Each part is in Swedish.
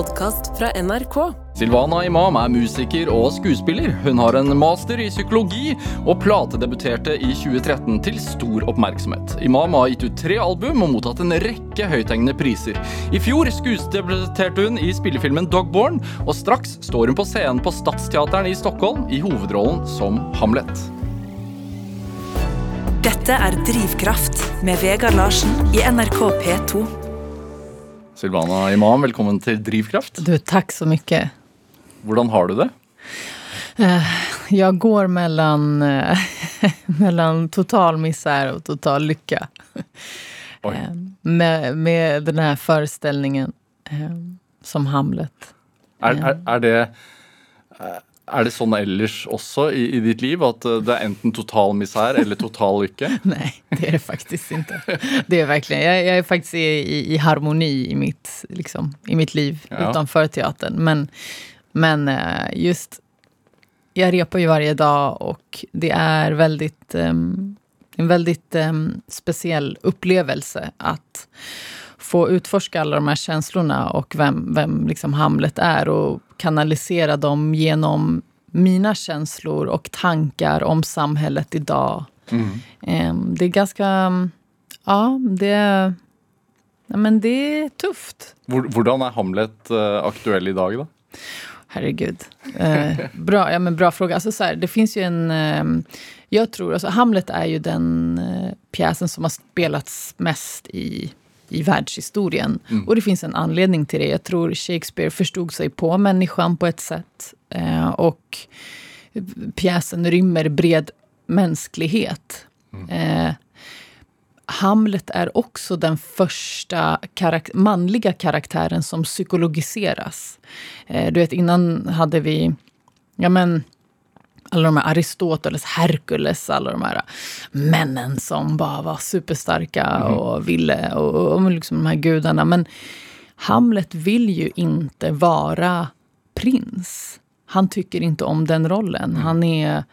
podkast fra NRK. Silvana Imam er musiker og skuespiller. Hun har en master i psykologi og platedebuterte i 2013 til stor oppmerksomhet. Imam har gitt ut tre album og mottatt en rekke høythengende priser. I fjor skuesdebuterte hun i spillefilmen Dogborn, og straks står hun på scenen på Stadsteateren i Stockholm i hovedrollen som Hamlet. Dette er Drivkraft med Vegard Larsen i NRK P2. Silvana Imam, velkommen til Drivkraft. Du, tack så mycket. Hvordan har du det? Jag går mellan, eh, mellan total misär och total lycka. Eh, Med, med den här föreställningen eh, som Hamlet. Er, er, er, det, er det sånn ellers også i, i ditt liv? At det er enten total misär eller total lykke? Nej, det är det faktiskt inte. Det är verkligen, jag, jag är faktiskt i, i, harmoni i mitt, liksom, i mitt liv Ja. utanför teatern. Men, men eh, just, jag repar ju varje dag och det är väldigt, ehm, en väldigt ehm, speciell upplevelse att få utforska alla de här känslorna och vem, vem liksom Hamlet är och kanalisera dem genom mina känslor och tankar om samhället idag. Ehm, Det är ganska... Ja, det är... Ja, men det är tufft. Hvordan er Hamlet eh, aktuell i dag, da? Herregud. Eh, bra, ja, men bra fråga. Alltså, så här, det finns ju en... jag tror... Alltså, Hamlet är ju den eh, pjäsen som har spelats mest i, i världshistorien. Och det finns en anledning till det. Jag tror Shakespeare förstod sig på människan på ett sätt. Eh, och pjäsen rymmer bred mänsklighet. Eh, Hamlet är också den första karak- manliga karaktären som psykologiseras. Eh, du vet, innan hade vi ja, men, alla de här Aristoteles, Herkules, alla de här männen som bara var superstarka och ville, och, och liksom de här gudarna. Men Hamlet vill ju inte vara prins. Han tycker inte om den rollen. Han är...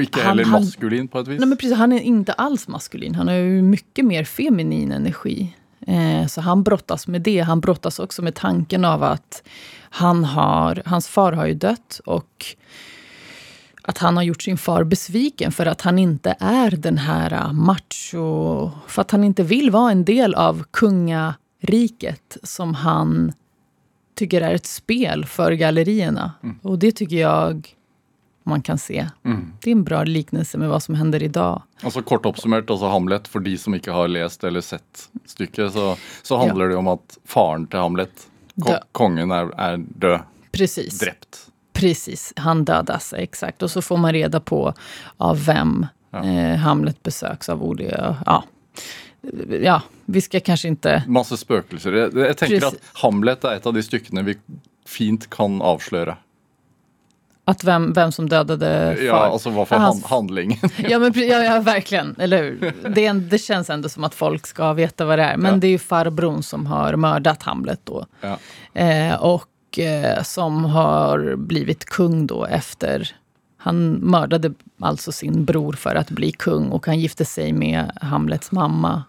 Ikke Han- heller han- maskulin, på et vis? Nej, men precis, han är inte alls maskulin. Han har ju mycket mer feminin energi. Eh, så han brottas med det. Han brottas också med tanken av att han har, hans far har ju dött och att han har gjort sin far besviken för att han inte är den här macho... För att han inte vill vara en del av kungariket som han tycker är ett spel för gallerierna. Och det tycker jag man kan se. Det är en bra liknelse med vad som händer idag. Altså Kort oppsummert, altså Hamlet, for de som ikke har lest eller sett stykket, så, så handler det om at faren til Hamlet, kongen, er, er død. Precis. Drept. Precis, han dödas. Exakt. Och så får man reda på av vem eh, Hamlet besöks av olika... Ja. ja, vi ska kanske inte... Masse spøkelser. Jeg, jeg tenker Precis. at Hamlet er et av de stykkene vi fint kan avsløre. Att vem, vem som dödade far. Ja, altså hva for Ja, han, hans- handlingen. Ja, men, ja, ja, verkligen. Eller hur? Det, är en, det känns ändå som att folk ska veta vad det är. Men Ja. det är ju farbrorn som har mördat Hamlet då. Ja. Eh, och eh, som har blivit kung då efter... Han mördade alltså sin bror för att bli kung och han gifte sig med Hamlets mamma.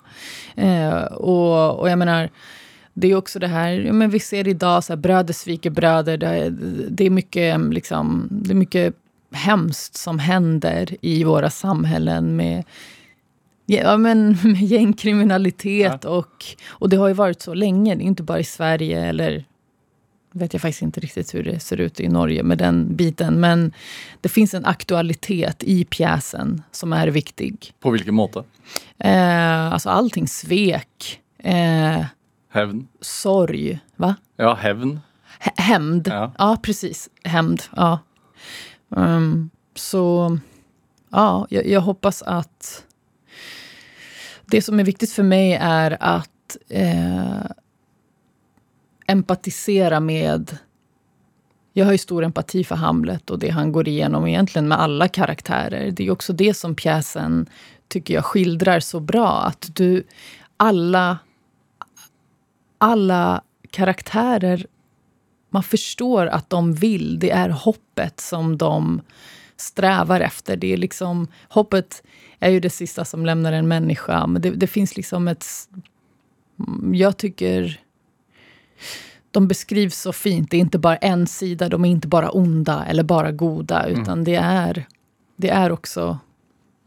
Eh, och, och jag menar, det är också det här, ja, men vi ser idag så här, bröder sviker bröder. Det, är- det, är mycket, liksom, det är mycket hemskt som händer i våra samhällen med Ja, men med gängkriminalitet och, och det har ju varit så länge. Inte bara i Sverige eller vet jag faktiskt inte riktigt hur det ser ut i Norge med den biten. Men det finns en aktualitet i pjäsen som är viktig. På hvilken måte? Eh, alltså allting svek, eh, Hevn? sorg, va? Ja, hevn. Hä- Hämnd. Ja. Ja. precis. Hämnd. Ja. Ehm, så ja, jag, jag hoppas att... Det som är viktigt för mig är att eh, empatisera med... Jag har ju stor empati för Hamlet och det han går igenom egentligen med alla karaktärer. Det är också det som pjäsen tycker jag skildrar så bra. Att du... Alla... Alla karaktärer man förstår att de vill. Det är hoppet som de strävar efter. Det är liksom, hoppet är ju det sista som lämnar en människa. Men det, det finns liksom ett... Jag tycker de beskrivs så fint. Det är inte bara en sida, de är inte bara onda eller bara goda, Mm. utan det, är, det är också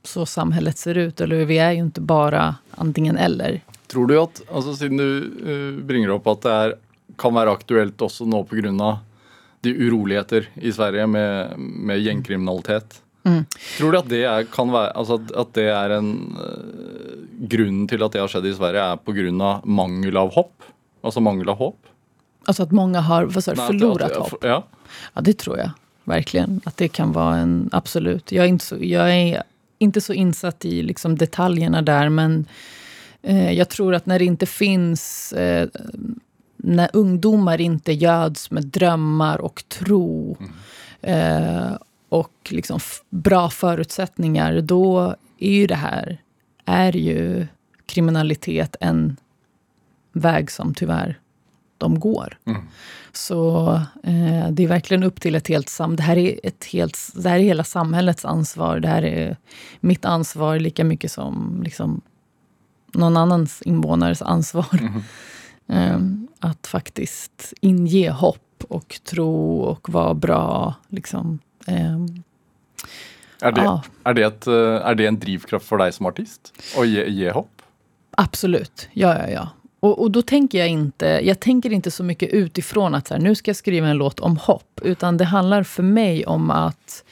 så samhället ser ut. Eller vi är ju inte bara antingen eller. Tror du at, altså Siden du eh, bringer opp at det er, kan være aktuelt også nå pga. de uroligheter i Sverige med, med gjengkriminalitet. Tror du at det er, kan være, altså at, at det er en eh, Grunnen til at det har skjedd i Sverige, er pga. mangel av hopp? Altså mangel av håp? Alltså att många har vad sa förlorat at- hopp. Ja. Ja, det tror jag verkligen. Att det kan vara en, absolut. Jag är inte så, jag är inte så insatt i liksom detaljerna där, men eh, jag tror att när det inte finns, eh, när ungdomar inte göds med drömmar och tro eh, och liksom bra förutsättningar, då är ju det här, är ju kriminalitet en väg som tyvärr de går. Så eh, det är verkligen upp till ett helt sam... Det här, är ett helt, det här är hela samhällets ansvar. Det här är mitt ansvar lika mycket som liksom, någon annans invånares ansvar. Eh, att faktiskt inge hopp och tro och vara bra. Liksom. Eh, Er, det, Ja. er, det et, eh, er det en drivkraft for deg som artist? Å gi, gi hopp? Absolut, ja, ja, ja. Och, och då tänker jag inte, jag tänker inte så mycket utifrån att så här, nu ska jag skriva en låt om hopp. Utan det handlar för mig om att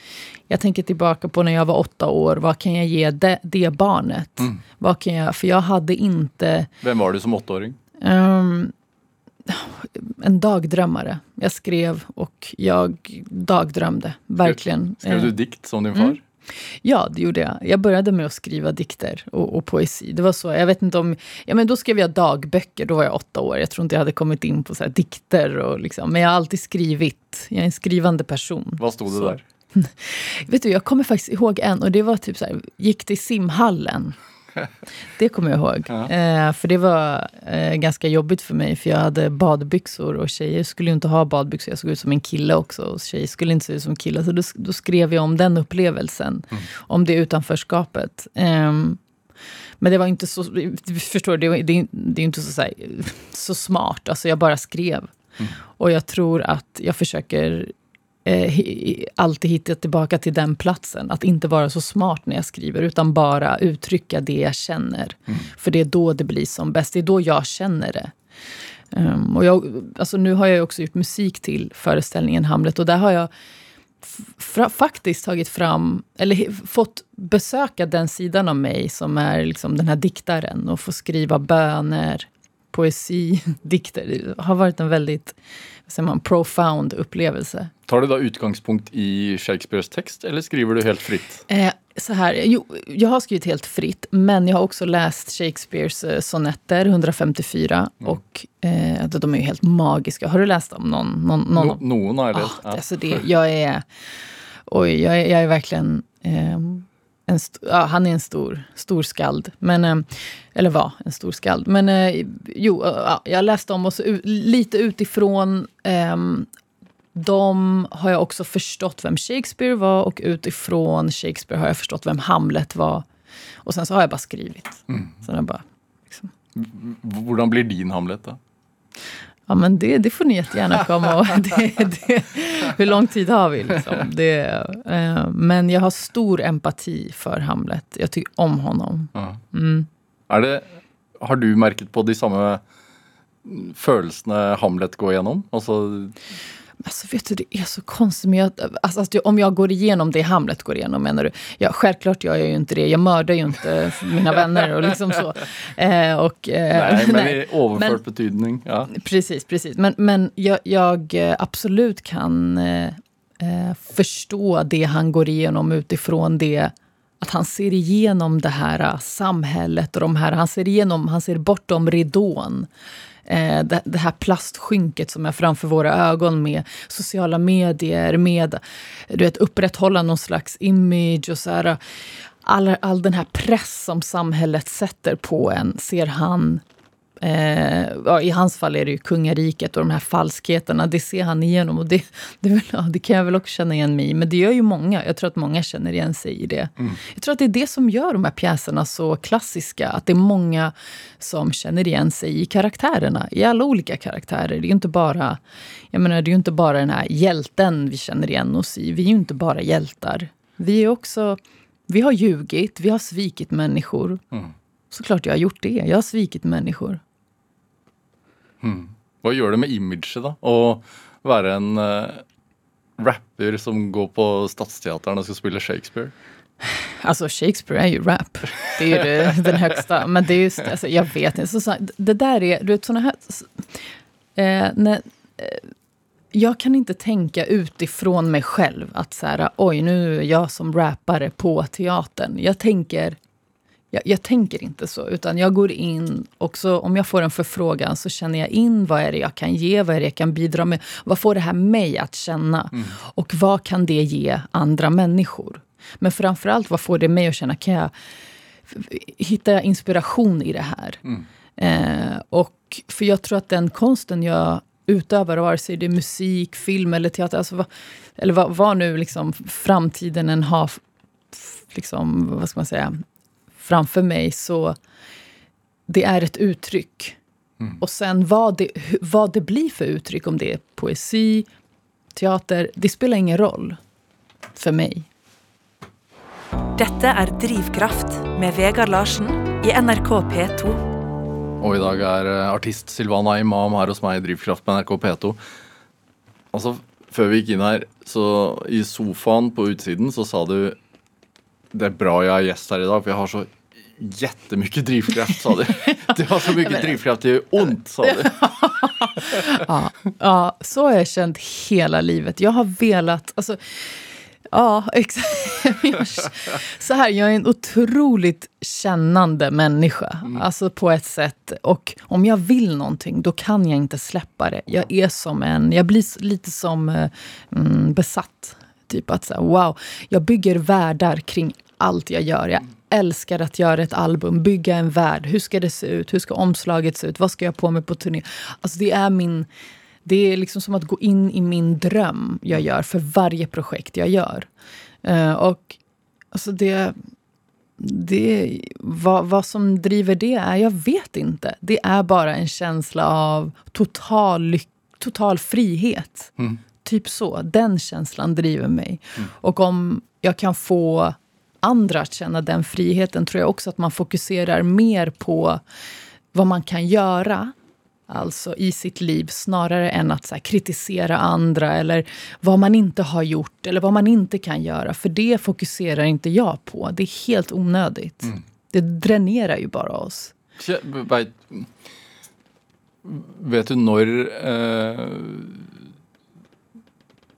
jag tänker tillbaka på när jag var åtta år. Vad kan jag ge det, det barnet? Vad kan jag, för jag hade inte Hvem var du som åtteåring? ehm, en dagdrömmare. Jag skrev och jag dagdrömde, verkligen. Skrev du Eh, dikt som din far? Ja, det gjorde jag. Jag började med att skriva dikter och, och poesi. Det var så. Jag vet inte om... Ja, men då skrev jag dagböcker. Då var jag åtta år. Jag tror inte jag hade kommit in på så dikter. Och liksom. Men jag har alltid skrivit. Jag är en skrivande person. Hva sto det Så. der? Vet du, jag kommer faktiskt ihåg en. Och det var typ så här, gick till simhallen. Det kommer jag ihåg. Ja. Eh, för det var eh, ganska jobbigt för mig. För jag hade badbyxor och tjejer skulle ju inte ha badbyxor. Jag såg ut som en kille också. Och tjejer skulle inte se ut som killar. Så då, då skrev jag om den upplevelsen. Om det utanförskapet. Ehm, men det var inte så, du förstår det, var- det, det är inte så, så, här, så smart. Alltså jag bara skrev. Och jag tror att jag försöker eh, alltid hitta tillbaka till den platsen. Att inte vara så smart när jag skriver, utan bara uttrycka det jag känner. För det är då det blir som bäst. Det är då jag känner det. Ehm, och jag, alltså nu har jag också gjort musik till föreställningen Hamlet och där har jag faktiskt tagit fram, eller fått besöka den sidan av mig som är liksom den här diktaren och få skriva böner, poesi, dikter. Det har varit en väldigt vad säger man, profound upplevelse. Tar du da utgangspunkt i Shakespeares tekst, eller skriver du helt fritt? Eh, så här, jo, jag har skrivit helt fritt, men jag har också läst Shakespeares eh, sonetter, 154. Och eh, de är ju helt magiska. Har du läst dem? Någon, någon, någon No, noen har jeg Ah, lest. Ja. alltså det, jag är... Oj, jag är, jag är verkligen... en st- ja, han är en stor, stor skald. Men, ehm, eller var en stor skald. Men eh, jo, eh, ja, jag läste om u- lite utifrån ehm, de har jag också förstått vem Shakespeare var och utifrån Shakespeare har jag förstått vem Hamlet var. Och sen så har jag bara skrivit. Så jag bara, liksom, Hvordan blir din Hamlet, da? Ja, men det, det får ni jättegärna komma och... Det, det, hur lång tid har vi? Liksom? Det, eh, men jag har stor empati för Hamlet. Jag tycker om honom. Mm. Er det, har du merket på de samme følelsene Hamlet går gjennom? Altså, Alltså, vet du, det är så konstigt. Men jag, alltså, jag, om jag går igenom det Hamlet går igenom, menar du? Ja, självklart gör jag ju inte det. Jag mördar ju inte mina vänner och liksom så. Eh, och, eh, nei, men nej. i overført Men- betydning. Ja. Precis, precis. Men, men jag, jag eh, absolut kan eh, eh, förstå det han går igenom utifrån det att han ser igenom det här eh, samhället och de här, han ser igenom, han ser bortom ridån. Eh, det, det här plastskynket som är framför våra ögon med sociala medier, med du vet, upprätthålla någon slags image och så här. Eh, all, all den här press som samhället sätter på en ser han Eh, I hans fall är det ju kungariket och de här falskheterna. Det ser han igenom och det, det, väl, ja, det kan jag väl också känna igen mig i. Men det gör ju många. Jag tror att många känner igen sig i det. Mm. Jag tror att det är det som gör de här pjäserna så klassiska. Att det är många som känner igen sig i karaktärerna. I alla olika karaktärer. Det är inte bara, jag menar, det är inte bara den här hjälten vi känner igen oss i. Vi är ju inte bara hjältar. Vi är också... Vi har ljugit, vi har svikit människor. Mm. Såklart jag har gjort det. Jag har svikit människor. Mm. Vad gör det med imaget då? Att vara en uh, rapper som går på Stadsteatern och ska spela Shakespeare? Alltså Shakespeare är ju rap. Det är ju det, den högsta. Men det är just, alltså, jag vet inte. Så, så, det där är, du vet såna här... Eh, när, eh, jag kan inte tänka utifrån mig själv att så här, oj nu är jag som rappare på teatern. Jag tänker jag, jag, tänker inte så, utan jag går in och så, om jag får en förfrågan så känner jag in vad är det jag kan ge, vad är det jag kan bidra med. Vad får det här mig att känna? Mm. Och vad kan det ge andra människor? Men framförallt, vad får det mig att känna? Kan jag, hittar jag inspiration i det här? Mm. Eh, och, för jag tror att den konsten jag utövar, vare sig det är musik, film eller teater, alltså vad, eller vad, vad nu liksom framtiden än har liksom, vad ska man säga, framför mig så det är ett uttryck. Mm. Och sen vad det, vad det blir för uttryck, om det är poesi, teater, det spelar ingen roll för mig. Detta är Drivkraft med Vegard Larsen i NRK P2. Och idag är eh, artist Silvana Imam här hos mig i Drivkraft på NRK P2. Alltså, før vi gick in här, så i soffan på utsidan så sa du det är bra jag är gäst här idag för jag har så jättemycket drivkraft sa du. Du har så mycket drivkraft, det gör ont sa du. ja, ja, så har jag känt hela livet. Jag har velat, alltså, ja exakt. så här, jag är en otroligt kännande människa. Mm. Alltså på ett sätt. Och om jag vill någonting, då kan jag inte släppa det. Jag är som en, jag blir lite som eh, mm, besatt. Typ att så wow, jag bygger världar kring allt jag gör. Jag älskar att göra ett album, bygga en värld. Hur ska det se ut? Hur ska omslaget se ut? Vad ska jag på mig på turné? Alltså det är min... Det är liksom som att gå in i min dröm jag gör för varje projekt jag gör. Uh, och alltså det... det vad, vad som driver det är, jag vet inte. Det är bara en känsla av total, total frihet. Mm. Typ så. Den känslan driver mig. Mm. Och om jag kan få andra att känna den friheten tror jag också att man fokuserar mer på vad man kan göra alltså i sitt liv snarare än att här, kritisera andra eller vad man inte har gjort eller vad man inte kan göra. För det fokuserar inte jag på. Det är helt onödigt. Mm. Det dränerar ju bara oss. Vet, vet du när eh,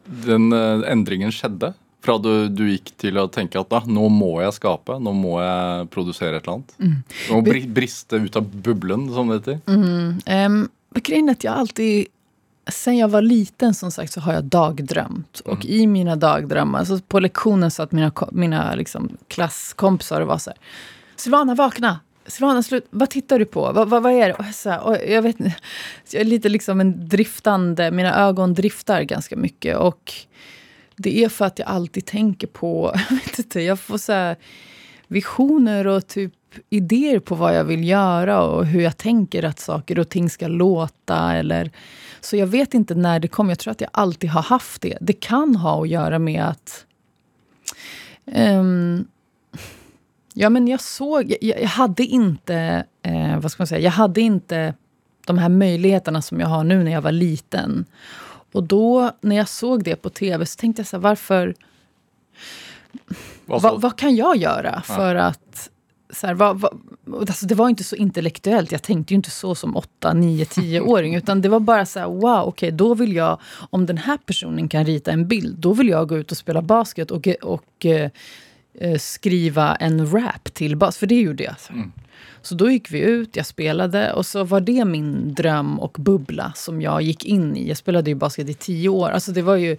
den eh, ändringen skedde? Fra du, du gikk til å tenke at da, nå må jeg skape, nå må jeg produsere et eller annet. Mm. Nå bri, briste ut av bubblan, som det heter. Mm. Um, grejen är att jag alltid, sen jag var liten som sagt, så har jag dagdrömt. Mm. Och i mina dagdrömmar, alltså på lektionen satt mina, mina liksom, klasskompisar och var så här, Silvana vakna! Silvana, slut. vad tittar du på? Vad, vad, vad är det? Och så här, och jag, vet, jag är lite liksom en driftande, mina ögon driftar ganska mycket. Och det är för att jag alltid tänker på... Jag vet inte, jag får så visioner och typ idéer på vad jag vill göra och hur jag tänker att saker och ting ska låta. Eller, så jag vet inte när det kom. Jag tror att jag alltid har haft det. Det kan ha att göra med att... Um, ja, men jag såg... Jag, jag hade inte... Eh, vad ska man säga? Jag hade inte de här möjligheterna som jag har nu när jag var liten. Och då, när jag såg det på tv, så tänkte jag så här, varför... Vad, vad, kan jag göra för ja. att... Så här, vad, vad, alltså det var inte så intellektuellt. Jag tänkte ju inte så som 8, 9, 10-åring. utan det var bara så här, wow, okej, okay, då vill jag... Om den här personen kan rita en bild, då vill jag gå ut och spela basket och, och eh, eh skriva en rap till bas. För det gjorde jag. Mm. Så då gick vi ut, jag spelade och så var det min dröm och bubbla som jag gick in i. Jag spelade ju basket i tio år. Alltså det var ju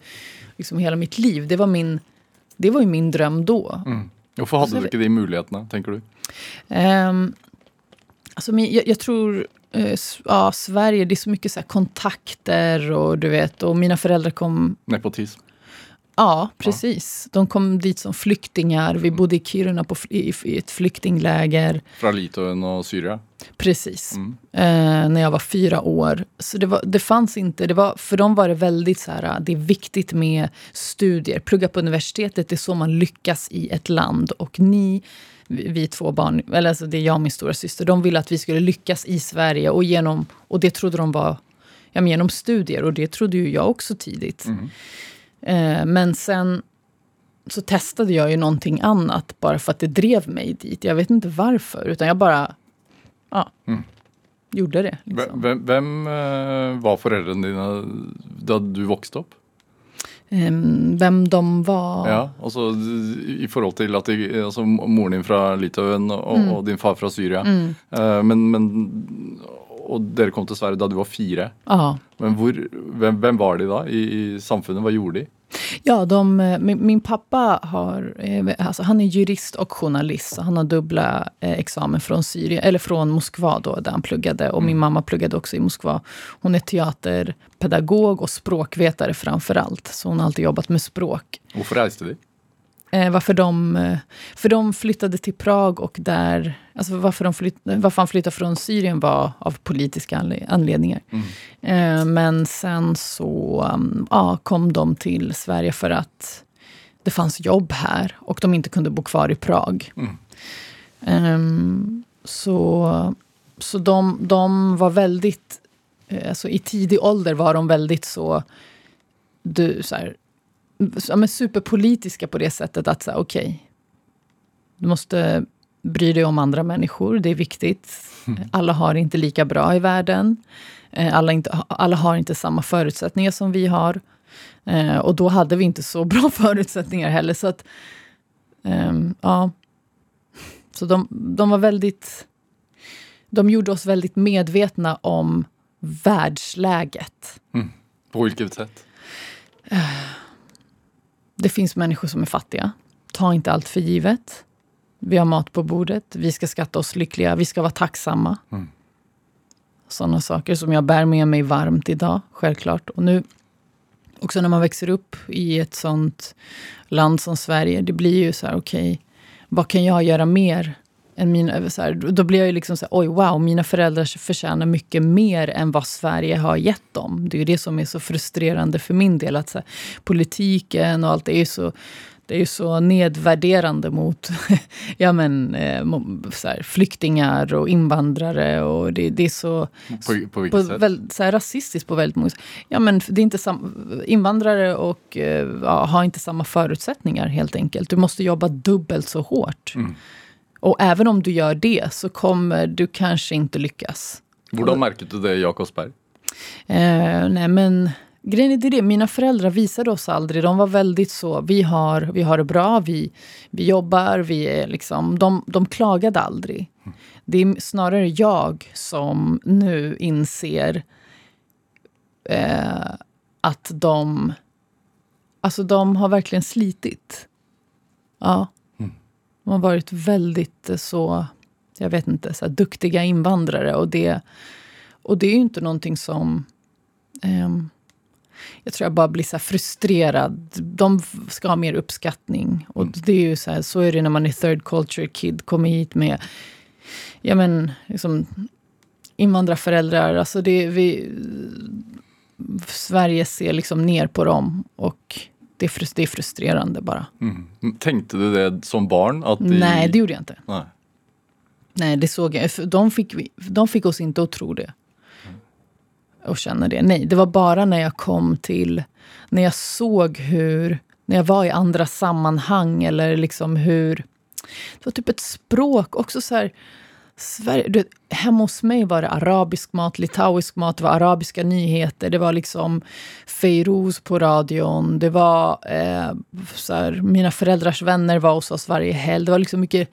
liksom hela mitt liv. Det var, min, det var ju min dröm då. Mm. Varför hade du inte de möjligheterna, tänker du? Um, alltså, jag, jag, tror eh, ja, Sverige, det är så mycket så här kontakter och du vet, och mina föräldrar kom Nepotism. Ja, precis. De kom dit som flyktingar. Vi bodde i Kiruna på, i, i ett flyktingläger. Från Litauen och Syrien. Precis. Mm. Eh, när jag var fyra år. Så det, var, det fanns inte... Det var, för dem var det väldigt så här, det är viktigt med studier. Plugga på universitetet, det är så man lyckas i ett land. Och ni, vi två barn, eller alltså det är jag och min stora syster, de ville att vi skulle lyckas i Sverige. Och, genom, och det trodde de var ja, genom studier. Och det trodde ju jag också tidigt. Eh, men sen så testade jag ju någonting annat bara för att det drev mig dit. Jag vet inte varför, utan jag bara ja, gjorde det. Liksom. Vem, vem eh, var föräldrarna dina då du växte upp? Ehm, vem de var? Ja, alltså i förhållande till att det, alltså, moren din Litauen och, Mm. och din far från Syrien. Eh, men, men, och dere kom till Sverige då du var fyra. Ja. Men hvor, vem, vem var de då i, i samfunnet? Vad gjorde de? Ja, de, eh, min, min pappa har, alltså han är jurist och journalist. Så han har dubbla eh, examen från Syrien, eller från Moskva då, där han pluggade. Och min mamma pluggade också i Moskva. Hon är teaterpedagog och språkvetare framför allt. Så hon har alltid jobbat med språk. Varför reste de? Eh, varför, de, eh, för de flyttade till Prag och där... Alltså varför, de flytt, varför han flyttade från Syrien var av politiska anle- anledningar. Eh, men sen så um, ja, kom de till Sverige för att det fanns jobb här och de inte kunde bo kvar i Prag. Ehm, så så de, de var väldigt... eh, Alltså I tidig ålder var de väldigt så... Du, så här, ja, superpolitiska på det sättet att säga okej, du måste bry dig om andra människor, det är viktigt. Alla har inte lika bra i världen. Eh, Alla, inte, alla har inte samma förutsättningar som vi har. Eh, och då hade vi inte så bra förutsättningar heller. Så att, ehm, ja. Så de, de var väldigt... De gjorde oss väldigt medvetna om världsläget. På vilket sätt? Det finns människor som är fattiga. Ta inte allt för givet. Vi har mat på bordet. Vi ska skatta oss lyckliga. Vi ska vara tacksamma. Mm. Sådana saker som jag bär med mig varmt idag, självklart. Och nu, också när man växer upp i ett sånt land som Sverige, det blir ju så här, okej, vad kan jag göra mer? Än mina, så här, då blir jag ju liksom så här, oj wow, mina föräldrar förtjänar mycket mer än vad Sverige har gett dem. Det är ju det som är så frustrerande för min del. Att så här, politiken och allt det är ju så, det är ju så nedvärderande mot ja, men, eh, så här, flyktingar och invandrare. Och det, det är så, På, på på vilket sätt? väl, så här, rasistiskt på väldigt många. Ja, men det är inte sam, invandrare och, eh, ja, har inte samma förutsättningar helt enkelt. Du måste jobba dubbelt så hårt. Mm. Och även om du gör det så kommer du kanske inte lyckas. Hur märkte du det i Jakobsberg? Eh, nej men grejen är det, mina föräldrar visade oss aldrig. De var väldigt så, vi har, vi har det bra, vi, vi jobbar, vi är liksom... De, de klagade aldrig. Det är snarare jag som nu inser eh, att de... Alltså de har verkligen slitit. Ja. De har varit väldigt eh, så, jag vet inte, så duktiga invandrare. Och det, och det är ju inte någonting som... ehm, jag tror jag bara blir så frustrerad. De ska ha mer uppskattning. Och det är ju så här, så är det när man är third culture kid, kommer hit med ja men, liksom, invandrarföräldrar. Alltså det, vi, Sverige ser liksom ner på dem. Och det är, det är frustrerande bara. Mm. Tänkte du det som barn? Att de... Nej, det gjorde jag inte. Nej. Nej, det såg jag. De fick, vi- de fick oss inte att tro det. Och känna det. Nej, det var bara när jag kom till... När jag såg hur... När jag var i andra sammanhang eller liksom hur... Det var typ ett språk, också så här... Sverige, du, hemma hos mig var det arabisk mat, litauisk mat, det var arabiska nyheter. Det var liksom Feyrouz på radion. Det var eh, så här, mina föräldrars vänner var hos oss varje helg. Det var liksom mycket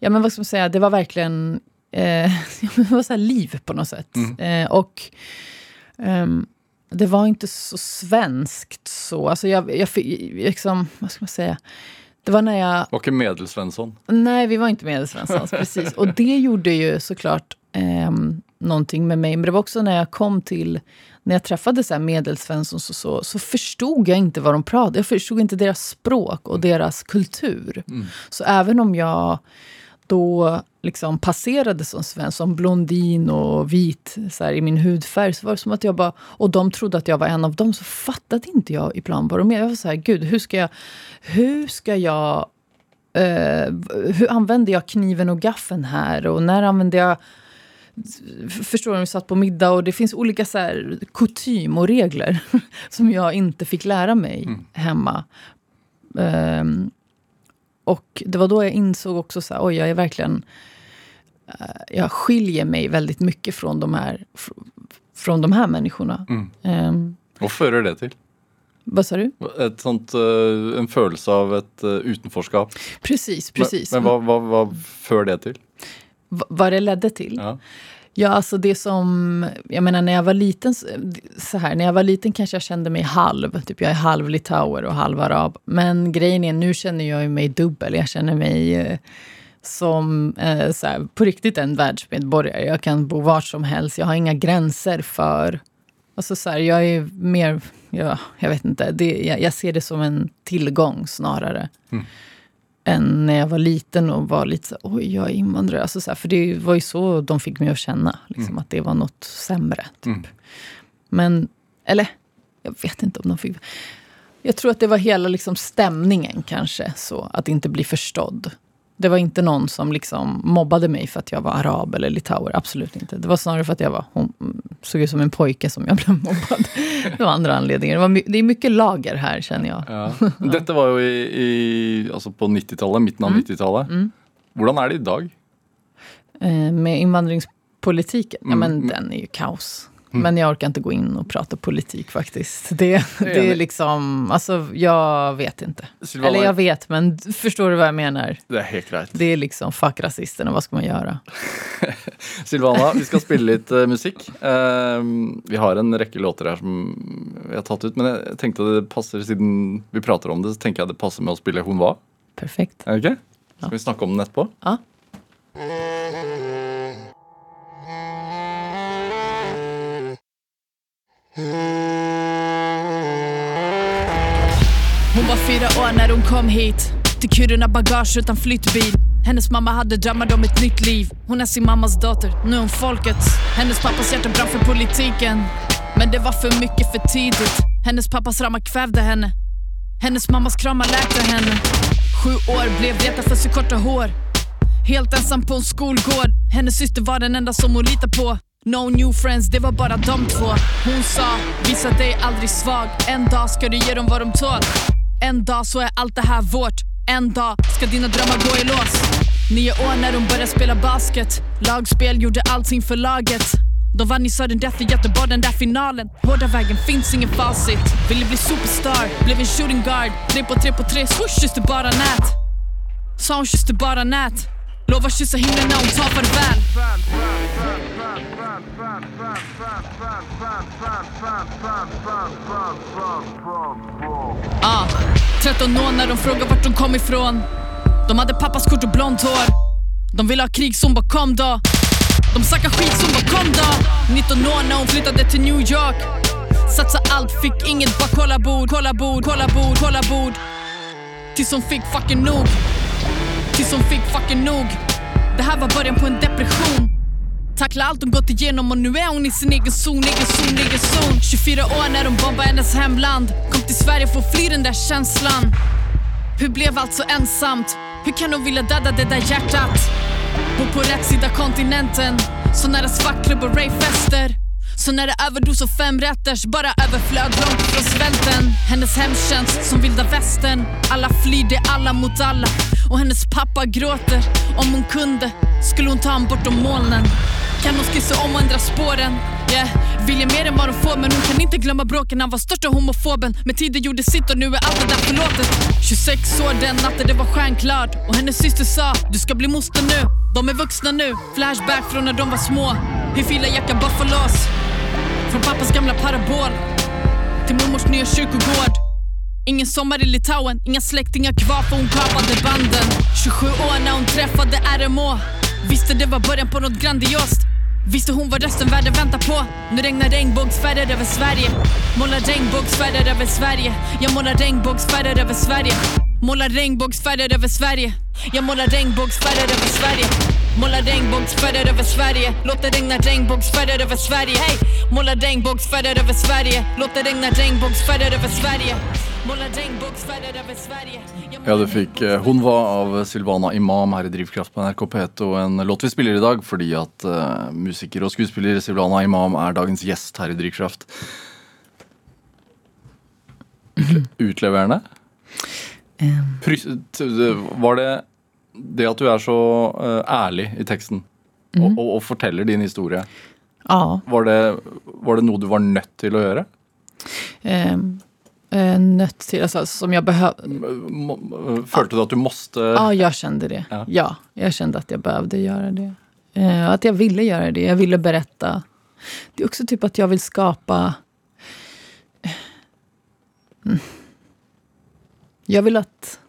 ja men vad ska man säga, det var verkligen eh, det var så liv på något sätt. Eh, och ehm, det var inte så svenskt så. Alltså jag, jag liksom, vad ska man säga? Det var när jag... Var inte Medelsvensson? Nej, vi var inte Medelsvenssons, precis. Och det gjorde ju såklart... ehm, någonting med mig. Men det var också när jag kom till, när jag träffade så här medelsvensson så, så, så förstod jag inte vad de pratade. Jag förstod inte deras språk och deras kultur. Så även om jag då liksom passerade som svensk, som blondin och vit så här, i min hudfärg, så var det som att jag bara... Och de trodde att jag var en av dem, så fattade inte jag ibland vad de menade. Jag var så här, gud, hur ska jag... Hur ska jag... eh, hur använder jag kniven och gaffeln här? Och när använder jag... Förstår du? Vi satt på middag och det finns olika så här, kutym och regler som jag inte fick lära mig hemma. Ehm, och det var då jag insåg också så här, oj, jag är verkligen... eh, jag skiljer mig väldigt mycket från de här, fr- från de här människorna. Ehm, Hva fører det til? vad sa du? Et sånt, eh, en følelse av et eh, utenforskap. Precis, precis. Men, men hva, hva, hva fører det til? V- vad det ledde till? Ja. Ja, alltså det som... Jag menar, när jag var liten... Så här, när jag var liten kanske jag kände mig halv. Typ jag är halv litauer och halv arab. Men grejen är, nu känner jag mig dubbel. Jag känner mig eh, som eh, så här, på riktigt en världsmedborgare. Jag kan bo var som helst. Jag har inga gränser för... Alltså så här, jag är mer... Ja, jag vet inte. Det, jag, jag ser det som en tillgång snarare mm än när jag var liten och var lite så oj, jag är invandrare. Alltså så här, för det var ju så de fick mig att känna, liksom, att det var något sämre. Typ. Men, eller, jag vet inte om de fick... Jag tror att det var hela liksom, stämningen kanske, så att inte bli förstådd. Det var inte någon som liksom mobbade mig för att jag var arab eller litauer. Absolut inte. Det var snarare för att jag var, hon såg ut som en pojke som jag blev mobbad. Det var andra anledningar. Det, var det är mycket lager här känner jag. Ja. Dette var jo i, i, altså på 90-tallet, midten av 90-tallet. Hvordan er det i dag? Eh, med invandringspolitiken, ja Mm, men den är ju kaos. Men jag orkar inte gå in och prata politik faktiskt. Det, det är liksom, alltså jag vet inte. Eller jag vet, men förstår du vad jag menar? Det er helt greit. Det är liksom fuck rasisterna, vad ska man göra? Silvana, vi skal spille litt eh, musikk. Eh, vi har en rekke låter her som vi har tatt ut, men jeg tenkte det passer, siden vi prater om det, så tenker jeg det passer med å spille Hun var. Perfekt. Er det ikke? Skal vi snakke om den etterpå? Ja. Hon var fyra år när hon kom hit Till Kiruna bagage utan flyttbil. Hennes mamma hade drömmar om ett nytt liv. Hon är sin mammas dotter, nu är hon folkets. Hennes pappas hjärta brann för politiken. Men det var för mycket för tidigt. Hennes pappas ramar kvävde henne. Hennes mammas kramar läkte henne. Sju år blev retad för sitt korta hår. Helt ensam på en skolgård. Hennes syster var den enda som hon litade på. No new friends, det var bara de två. Hon sa, visa dig aldrig svag. En dag ska du ge dem vad de tål. En dag så är allt det här vårt. En dag ska dina drömmar gå i lås. Nio år när de började spela basket. Lagspel gjorde allting för laget. De vann i sudden death i Göteborg den där finalen. Hårda vägen, finns ingen facit. Ville bli superstar, blev en shooting guard. Tre på tre på tre, swoosh, kysste bara nät. Sa hon kysste bara nät. Lovar kyssa himlen när hon tar farväl. Ah, 13 år när de frågar vart de kom ifrån. De hade pappas kort och blont hår. De ville ha krig, så hon bara kom då. De snackar skit, så hon bara kom då. 19 år när hon flyttade till New York. Satsa allt, fick inget, bara kolla bord, kolla bord, kolla bord, kolla bord. Tills hon fick fucking nog. Tills hon fick fucking nog. Det här var början på en depression. Tackla allt hon gått igenom och nu är hon i sin egen zon, egen zon, egen zon. 24 år när de bombade hennes hemland. Kom till Sverige för att fly den där känslan. Hur blev allt så ensamt? Hur kan hon vilja döda det där hjärtat? Bor på rätt sida kontinenten Så nära svartklubb och ravefester så när det överdos och fem rätters bara överflöd långt från svälten. Hennes hemtjänst som vilda västern. Alla flyr, det är alla mot alla. Och hennes pappa gråter. Om hon kunde skulle hon ta honom bortom molnen. Kan hon skissa om och ändra spåren? Yeah. Vill jag mer än vad hon får men hon kan inte glömma bråken. Han var största homofoben. Men tiden gjorde sitt och nu är allt det där förlåtet. 26 år den natten det var stjärnklart. Och hennes syster sa du ska bli moster nu. De är vuxna nu, flashback från när de var små. Hur filar jacka buffalos från pappas gamla parabol Till mormors nya kyrkogård. Ingen sommar i Litauen, inga släktingar kvar för hon kapade banden. 27 år när hon träffade RMO Visste det var början på något grandiost. Visste hon vad resten världen väntar på? Nu regnar regnbågsfärger över Sverige. Målar regnbågsfärger över Sverige. Jag målar regnbågsfärger över Sverige. Målar regnbågsfärger över Sverige Jag målar regnbågsfärger över Sverige Målar regnbågsfärger över Sverige Låt det regna regnbågsfärger över Sverige Hey! Målar regnbågsfärger över Sverige Låt det regna regnbågsfärger över Sverige regnbågsfärger över Sverige Ja, du fikk eh, Hun var av Silvana Imam her i Drivkraft på NRK P2. En låt vi spiller i dag fordi at eh, musiker og skuespiller Silvana Imam er dagens gjest her i Drivkraft. Utle utleverende? Det- var det det at du er så eh, ærlig i teksten og, og, og forteller din historie, Ja, var det, var det noe du var nødt til å gjøre? eh, eh, nött till, alltså, som jag behövde. Følte du at du måste Ja, jag kände det. Ja. Ja. jag kände att jag behövde göra det. Eh, att jag ville göra det. Jag ville berätta. Det är också typ att jag vill skapa... Mm. Jag vill att...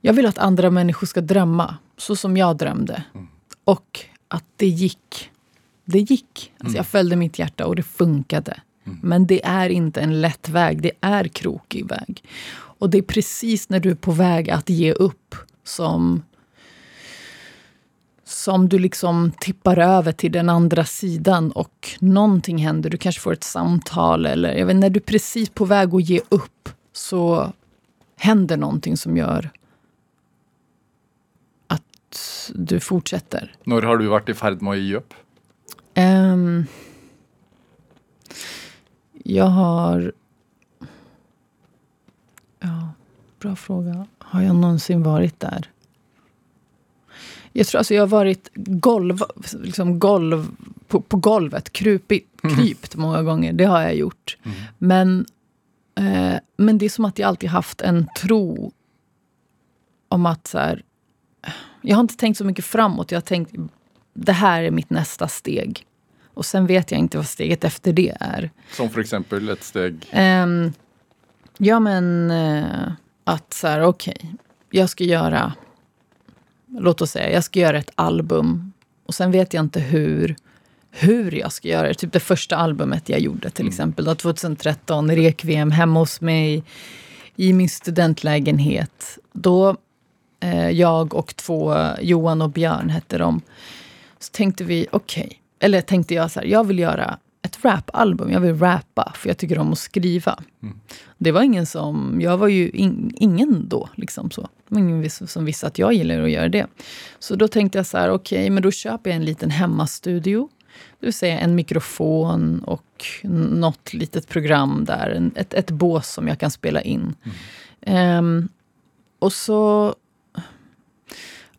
Jag vill att andra människor ska drömma så som jag drömde. Och att det gick. Det gick. Alltså jag följde mitt hjärta och det funkade. Men det är inte en lätt väg. Det är krokig väg. Och det är precis när du är på väg att ge upp som som du liksom tippar över till den andra sidan och någonting händer. Du kanske får ett samtal eller jag vet, när du är precis på väg att ge upp så händer någonting som gör att du fortsätter. Når har du vært i ferd med å gi opp? Ehm, jag har... Ja, bra fråga. Har jag någonsin varit där? Jag tror alltså jag har varit golv, liksom golv, på, på golvet, krupit, krypt många gånger. Det har jag gjort. Men, eh, men det är som att jag alltid haft en tro om att så här, jag har inte tänkt så mycket framåt. Jag har tänkt det här är mitt nästa steg. Och sen vet jag inte vad steget efter det är. Som for eksempel et steg Ehm, ja, men eh, att så här, okej, jag ska göra, låt oss säga, jag ska göra ett album. Och sen vet jag inte hur, hur jag ska göra det. Typ det första albumet jag gjorde till exempel, då, 2013, Rekviem, hemma hos mig i min studentlägenhet. Då, eh, jag och två, Johan och Björn hette de, så tänkte vi, okej, eller tänkte jag så här, jag vill göra ett rapalbum, jag vill rappa för jag tycker om att skriva. Det var ingen som, jag var ju in, ingen då, liksom så. Ingen som visste att jag gillar att göra det. Så då tänkte jag så här, okej, men då köper jag en liten hemmastudio. Det vill säga en mikrofon och något litet program där, ett, ett bås som jag kan spela in. Ehm, och så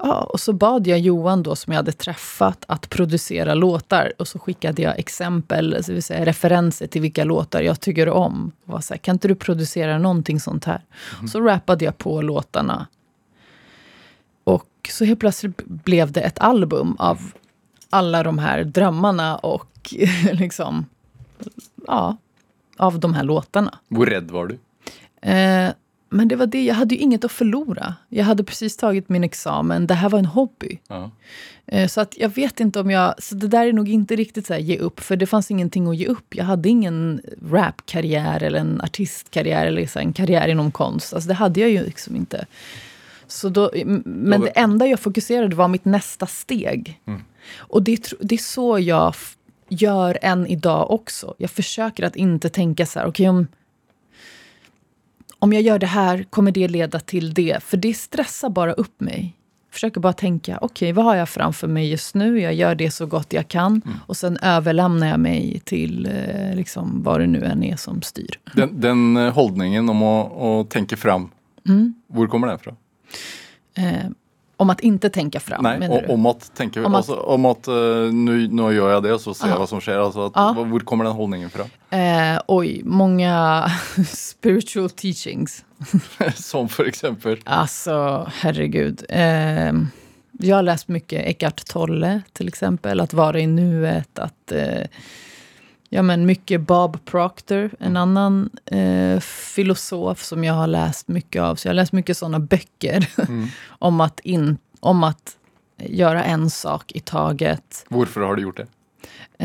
Ja, och så bad jag Johan då, som jag hade träffat, att producera låtar. Och så skickade jag exempel, det vill säga referenser till vilka låtar jag tycker om. Och var så här, kan inte du producera någonting sånt här? Så rappade jag på låtarna. Och så helt plötsligt blev det ett album av alla de här drömmarna och liksom, ja, av de här låtarna. Hvor redd var du? Eh, men det var det, jag hade ju inget att förlora. Jag hade precis tagit min examen, det här var en hobby. Ja. Eh, så att jag vet inte om jag... Så det där är nog inte riktigt så här, ge upp, för det fanns ingenting att ge upp. Jag hade ingen rapkarriär eller en artistkarriär eller så en karriär inom konst. Alltså det hade jag ju liksom inte. Så då, men det enda jag fokuserade var mitt nästa steg. Och det, det är så jag gör än idag också. Jag försöker att inte tänka så här, okej om, om jag gör det här, kommer det leda till det? För det stressar bara upp mig. Jag försöker bara tänka, okej, vad har jag framför mig just nu? Jag gör det så gott jag kan. Och sen överlämnar jag mig till eh, liksom, vad det nu än är som styr. Den, den eh, holdningen om å, å tenke fram, Mm. hvor kommer den fra? Eh, om att inte tänka fram, Nei, menar o- du? om at tenke Om at- altså, Om at eh, nå, nå gjør jeg det, så ser jeg Ja. hva som skjer. Altså at, Ja. Hvor kommer den holdningen fra? Eh, oj, många spiritual teachings. Som for eksempel Alltså, herregud. Eh, jag har läst mycket Eckart Tolle, till exempel. Att vara i nuet. Att, eh, ja, men mycket Bob Proctor, en annan eh, filosof som jag har läst mycket av. Så jag har läst mycket sådana böcker om, att in, om att göra en sak i taget. Hvorfor har du gjort det?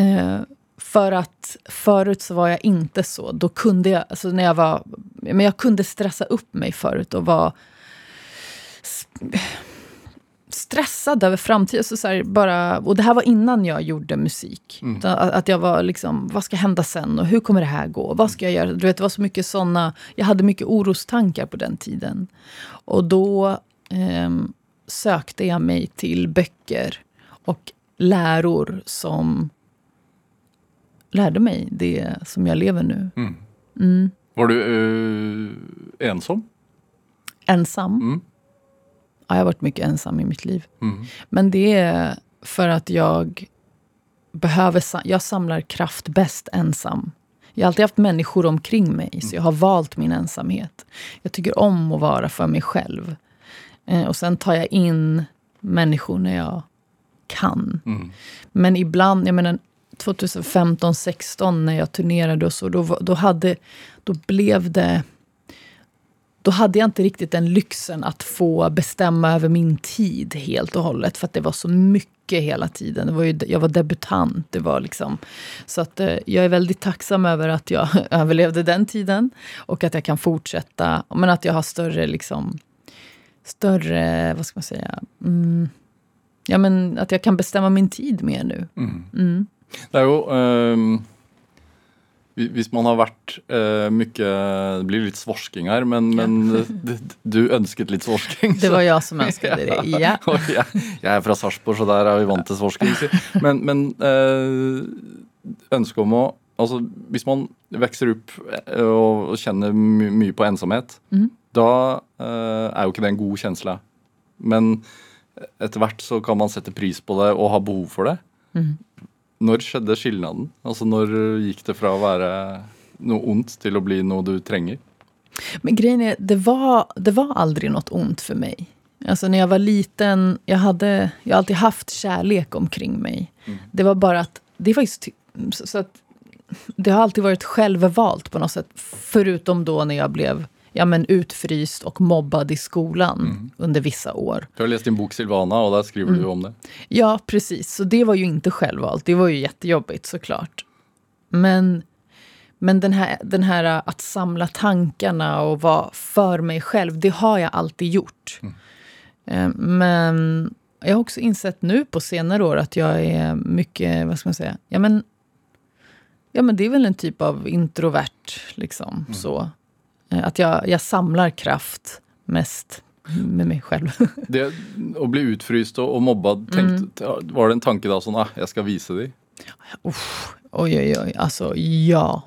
Eh, för att förut så var jag inte så. Då kunde jag, alltså när jag var, men jag kunde stressa upp mig förut och vara stressad över framtiden. Så så här, bara, och det här var innan jag gjorde musik. Mm. Att, jag var liksom, vad ska hända sen? Och hur kommer det här gå? Vad ska jag göra? Du vet, det var så mycket såna, jag hade mycket orostankar på den tiden. Och då ehm, sökte jag mig till böcker och läror som lärde mig det som jag lever nu. Mm. Mm. Var du eh, ensam? Ensam. Mm. Ja, jag har varit mycket ensam i mitt liv. Mm. Men det är för att jag behöver... Jag samlar kraft bäst ensam. Jag har alltid haft människor omkring mig, så jag har valt min ensamhet. Jag tycker om att vara för mig själv. Eh, och sen tar jag in människor när jag kan. Mm. Men ibland, jag menar 2015, 16 när jag turnerade och så, då, då, hade, då blev det... Då hade jag inte riktigt den lyxen att få bestämma över min tid helt och hållet. För att det var så mycket hela tiden. Det var ju, jag var debutant. Det var liksom, så att, eh, jag är väldigt tacksam över att jag överlevde den tiden. Och att jag kan fortsätta. Men att jag har större, liksom, större, vad ska man säga? Mm, ja, men att jag kan bestämma min tid mer nu. Mm. Mm. Det jo ehm, hvi- Hvis man har vært eh, mye Det blir litt svorsking her, men, men det, du ønsket litt svorsking. Det var jag som önskade det. Ja. Og jeg, jeg er fra Sarpsborg, så der er vi vant til svorsking. Men, men eh, ønsket om å Altså, hvis man vokser opp eh, og kjenner my mye på ensomhet, Mhm. da eh, er jo ikke det en god kjensle. Men etter hvert så kan man sette pris på det og ha behov for det. Mhm. Når skjedde skilnaden? Altså når gikk det fra å være noe ondt til å bli noe du trenger? Men grejen är, det var, det var aldrig något ont för mig. Alltså när jag var liten, jag, hade, jag har alltid haft kärlek omkring mig. Det var bara att, det är faktiskt, så att det har alltid varit självvalt på något sätt. Förutom då när jag blev ja, men utfryst och mobbad i skolan under vissa år. Du har lest din bok 'Silvana', og der skriver du om det. Ja, precis. Så det var ju inte självvalt. Det var ju jättejobbigt såklart. Men, men den, här, den här att samla tankarna och vara för mig själv, det har jag alltid gjort. Eh, Men jag har också insett nu på senare år att jag är mycket, vad ska man säga, ja men, ja, men det är väl en typ av introvert, liksom. Så. Eh, Att jag, jag samlar kraft mest med mig själv. det Å bli utfryst og mobbad, tenkte, var det en tanke da sånn ah, 'jeg skal vise de'? Uff, oj, oj, oj. Alltså, ja.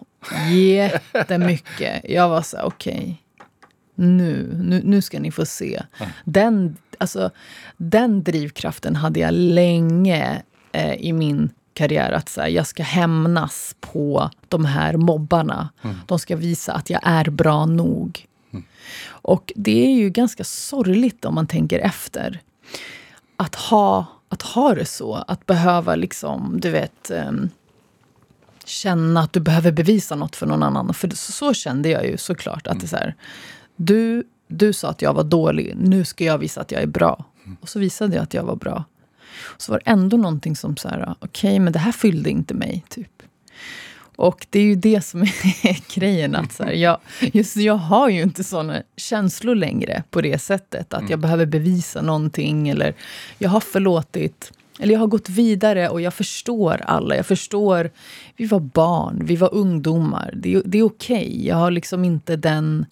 Jättemycket. Jag var så okej. nu, nu, nu ska ni få se. Den, alltså, den drivkraften hade jag länge eh, i min karriär. Att så här, jag ska hämnas på de här mobbarna. De ska visa att jag är bra nog. Och det är ju ganska sorgligt om man tänker efter. Att ha, att ha det så. Att behöva liksom, du vet... ehm, känna att du behöver bevisa något för någon annan. För så, så kände jag ju såklart. Att det är så här, du, du sa att jag var dålig, nu ska jag visa att jag är bra. Och så visade jag att jag var bra. Så var det ändå någonting som så här, okej, men det här fyllde inte mig. typ. Och det är ju det som är grejen. Att så här, jag, just jag har ju inte såna känslor längre på det sättet. Att jag behöver bevisa någonting. Eller jag har förlåtit. Eller jag har gått vidare och jag förstår alla. Jag förstår, vi var barn, vi var ungdomar. Det, är- det är okej. Jag har liksom inte den...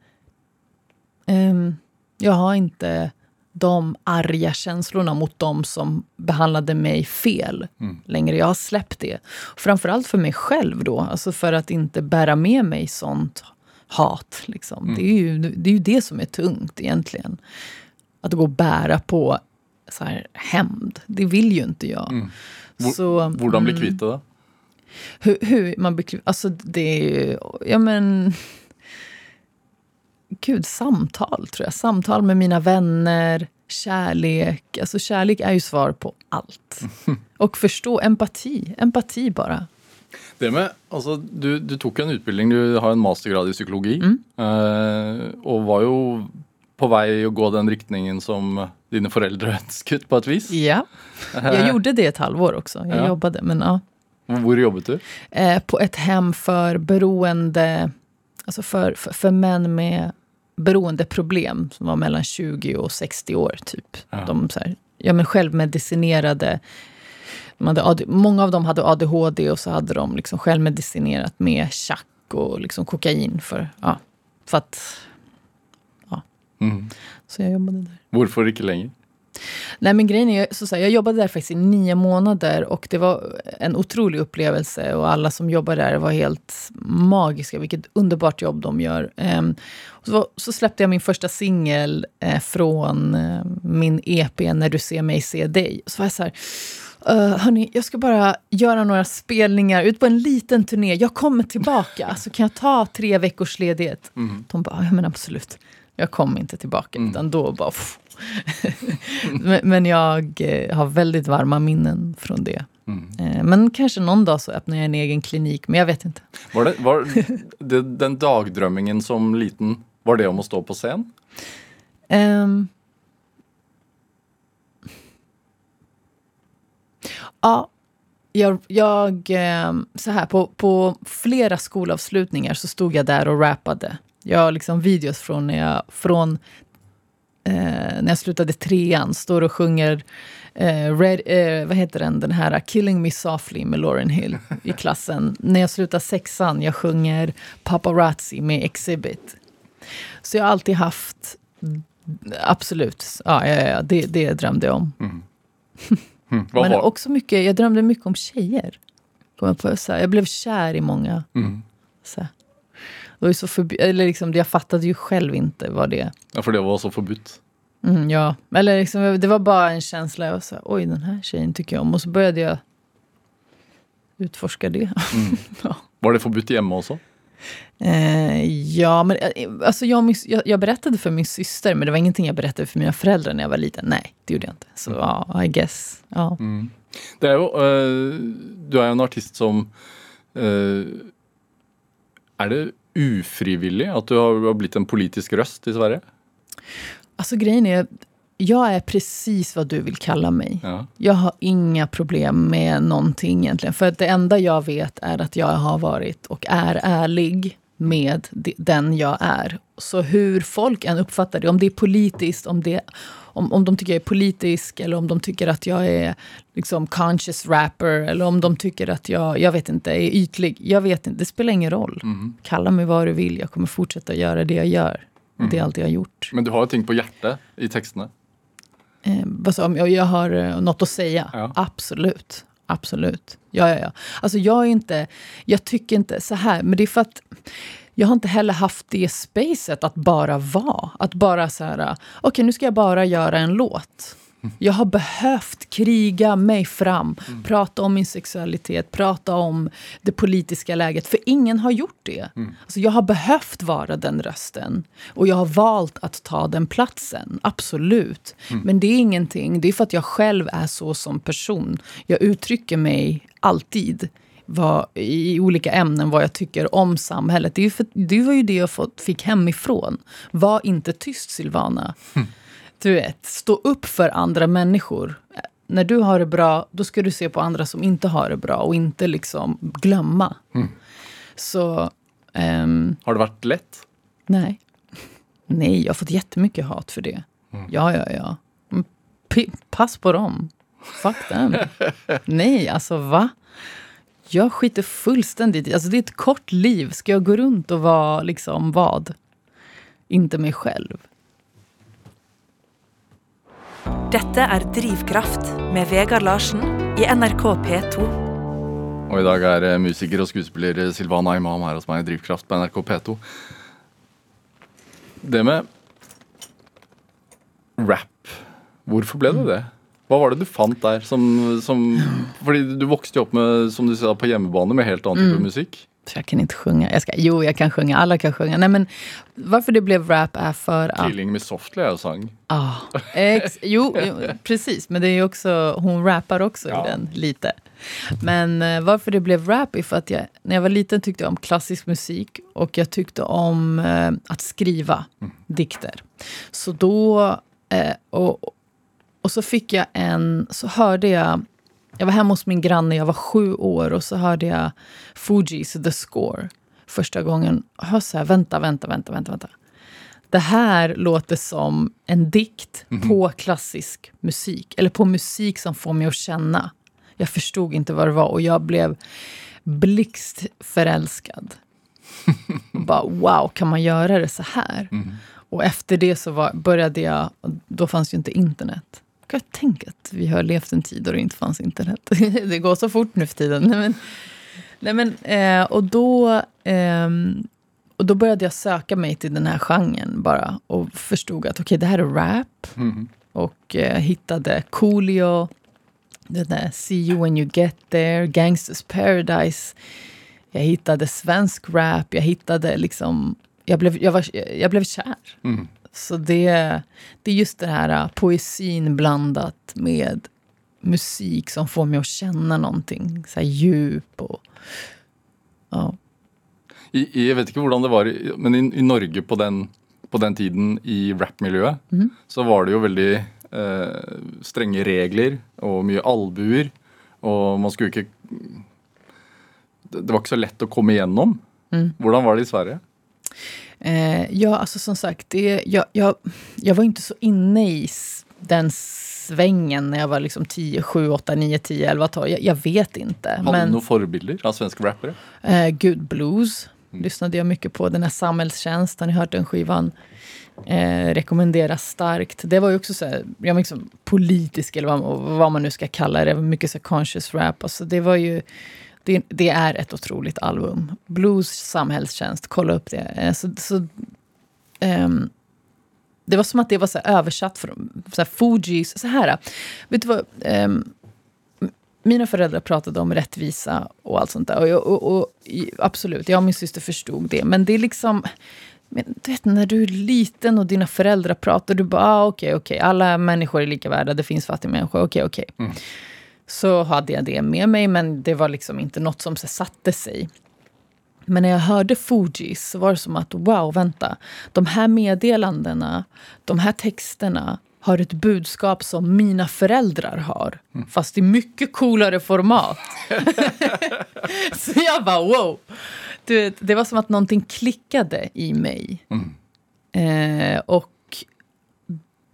ehm, jag har inte de arga känslorna mot dem som behandlade mig fel längre. Jag har släppt det. Framförallt för mig själv då, alltså för att inte bära med mig sånt hat. Liksom. Det, är ju, det är ju det som är tungt egentligen. Att gå och bära på så här, hämnd. Det vill ju inte jag. Hvor- Så, bli mm, kvitt det? hur, hur man blir... Alltså det är ju... Ja men... Gud, samtal tror jag. Samtal med mina vänner, kärlek. Alltså kärlek är ju svar på allt. Och förstå, empati. Empati bara. Det med, altså, du, du tok en utbildning, du har en mastergrad i psykologi. Eh, og var jo på vei å gå den riktningen som dine foreldre ønsket, på et vis. Ja. Jag gjorde det ett halvår också. Jag Ja. jobbade, men ja. Var jobbet du? Eh, på ett hem för beroende, alltså för, för, för män med beroendeproblem som var mellan 20 och 60 år. typ. Ja. De så här, ja, men självmedicinerade. De hade, AD många av dem hade ADHD och så hade de liksom självmedicinerat med chack och liksom kokain. För, ja, för att, Mm. så jag jobbade där. Varför inte längre? Nej men grejen är, så så här, jag jobbade där faktiskt i nio månader och det var en otrolig upplevelse och alla som jobbar där var helt magiska. Vilket underbart jobb de gör. Och så, så släppte jag min första singel eh, från eh, min EP När du ser mig se dig. Så var jag så här, Uh, hörni, jag ska bara göra några spelningar ut på en liten turné. Jag kommer tillbaka, så kan jag ta tre veckors ledighet? De bara, ja men absolut. Jag kom inte tillbaka, utan då bara... pff. men, jag eh, har väldigt varma minnen från det. Eh, men kanske någon dag så öppnar jag en egen klinik, men jag vet inte. Var, det, var det, den dagdrömmingen som liten, var det om att stå på scen? Ehm. ja, jag, jag ehm, så här, på, på flera skolavslutningar så stod jag där och rappade. Jag har liksom videos från när jag, från, när jag slutade trean, står och sjunger eh, Red, eh, vad heter den, den här Killing Me Softly med Lauryn Hill i klassen. när jag slutar sexan, jag sjunger Paparazzi med Exhibit. Så jag har alltid haft Absolut. Ja, ja, ja, det, det drömde jag om. Mm, vad Men också mycket, jag drömde mycket om tjejer. Kom jag, på, så här, jag blev kär i många. Mm. Så här. Det var så förbi- eller liksom, jag fattade ju själv inte vad det Ja, för det var så förbudt. mm, ja. Eller liksom, Det var bara en känsla. Jag var så här, Oj, den här tjejen tycker jag om. Och så började jag utforska det. ja. Var det förbudt hemma också? Eh, ja, men eh, alltså jag, min- jag, jag berättade för min syster, men det var ingenting jag berättade för mina föräldrar när jag var liten. Nej, det gjorde jag inte. Så ja, I guess. Ja. Det är ju, eh, du är ju en artist som eh, Är det ufrivilligt att du har, blivit en politisk röst i Sverige? Alltså grejen är, jag är precis vad du vill kalla mig. Ja. Jag har inga problem med någonting egentligen. För det enda jag vet är att jag har varit och är ärlig med de- den jag är. Så hur folk än uppfattar det, om det är politiskt, om, det, om, om de tycker jag är politisk eller om de tycker att jag är liksom conscious rapper eller om de tycker att jag, jag vet inte, är ytlig. Jag vet inte, det spelar ingen roll. Kalla mig vad du vill, jag kommer fortsätta göra det jag gör. Det är allt jag har gjort. Men du har ting på hjärtat i texterna. Eh, om jag, jag har eh, något att säga? Ja. Absolut. Absolut. Ja, ja, ja. Alltså jag är inte... Jag tycker inte så här, men det är för att jag har inte heller haft det spacet att bara vara. Att bara så här, okej okej nu ska jag bara göra en låt. Jag har behövt kriga mig fram, prata om min sexualitet, prata om det politiska läget. För ingen har gjort det. Alltså jag har behövt vara den rösten. Och jag har valt att ta den platsen, absolut. Men det är ingenting, det är för att jag själv är så som person. Jag uttrycker mig alltid vad, i olika ämnen vad jag tycker om samhället. Det, är för, det var ju det jag fått, fick hemifrån. Var inte tyst, Silvana. Du vet, stå upp för andra människor. När du har det bra, då ska du se på andra som inte har det bra och inte liksom glömma. Så, ehm, Har det varit lätt? nej. Nej, jag har fått jättemycket hat för det. Ja, ja, ja. Mm, P- pass på dem. Fuck them. nej, alltså va? Jag skiter fullständigt i... Alltså det är ett kort liv. Ska jag gå runt och vara liksom vad? Inte mig själv. Dette er Drivkraft med Vegard Larsen i NRK P2. Og i dag er eh, musiker og skuespiller Silvana Imam her hos meg i Drivkraft på NRK P2. Det med rap, hvorfor ble det det? Hva var det du fant der som, som Fordi du vokste jo opp med, som du sa, på hjemmebane med helt annen type musikk. Så jag kan inte sjunga. Jag ska, jo, jag kan sjunga. Alla kan sjunga. Nej, men varför det blev rap är för att... Killing Me Softly er jo sang. Ah, ex, jo, jo, precis. Men det är också, hon rappar också Ja. i den lite. Men eh, varför det blev rap är för att jag, när jag var liten tyckte jag om klassisk musik och jag tyckte om eh, att skriva dikter. Så då, eh, och, och så fick jag en, så hörde jag jag var hemma hos min granne, jag var sju år och så hörde jag Fugees The Score första gången. Jag så här, vänta, vänta, vänta, vänta, vänta. Det här låter som en dikt på klassisk musik. Eller på musik som får mig att känna. Jag förstod inte vad det var och jag blev blixtförälskad. Bara wow, kan man göra det så här? Och efter det så var, började jag, då fanns ju inte internet. Jag tänka att vi har levt en tid då det inte fanns internet. det går så fort nu för tiden. Nej, men, nej, men, eh, och, då, ehm, och då började jag söka mig till den här genren bara. Och förstod att okej, det här är rap. Och eh, hittade Coolio, den där See you when you get there, Gangsters paradise. Jag hittade svensk rap, jag hittade liksom... Jag blev, jag var, jag blev kär. Så det, det är just det här äh, poesin blandat med musik som får mig att känna någonting. Så här djup och... Ja. I, jeg vet ikke hvordan det var, men i, i Norge på den, på den tiden i rappmiljøet, så var det jo veldig eh, strenge regler og mye albuer. Og man skulle ikke Det var ikke så lett å komme igjennom. Hvordan var det i Sverige? Eh, ja, alltså som sagt, det, jag, jag, jag var inte så inne i den svängen när jag var liksom 10, 7, 8, 9, 10, 11, 12. Jag, jag vet inte. Hadde men... du noen forbilder av svenske rappere? Eh, Gud Blues lyssnade jag mycket på. Den här Samhällstjänst, har ni hört den skivan? Eh, rekommenderas starkt. Det var ju också så här, ja, men liksom politisk, eller vad, vad man nu ska kalla det. Mycket så conscious rap. Alltså det var ju... Det, det är ett otroligt album. Blues Samhällstjänst, kolla upp det. Eh, så, så, um, det var som att det var så här översatt från så här Fugees. Så här, vet du vad? Um, mina föräldrar pratade om rättvisa och allt sånt där. Och, jag, och, och absolut, jag och min syster förstod det. Men det är liksom... Men, du vet, när du är liten och dina föräldrar pratar, du bara, ah, okej, okej, alla människor är lika värda, det finns fattiga människor, okej, okej. Mm. Så hade jag det med mig, men det var liksom inte något som så, satte sig. Men när jag hörde Fugees så var det som att, wow, vänta. De här meddelandena, de här texterna har ett budskap som mina föräldrar har. Fast i mycket coolare format. så jag bara, wow. Du vet, det var som att någonting klickade i mig. Eh, och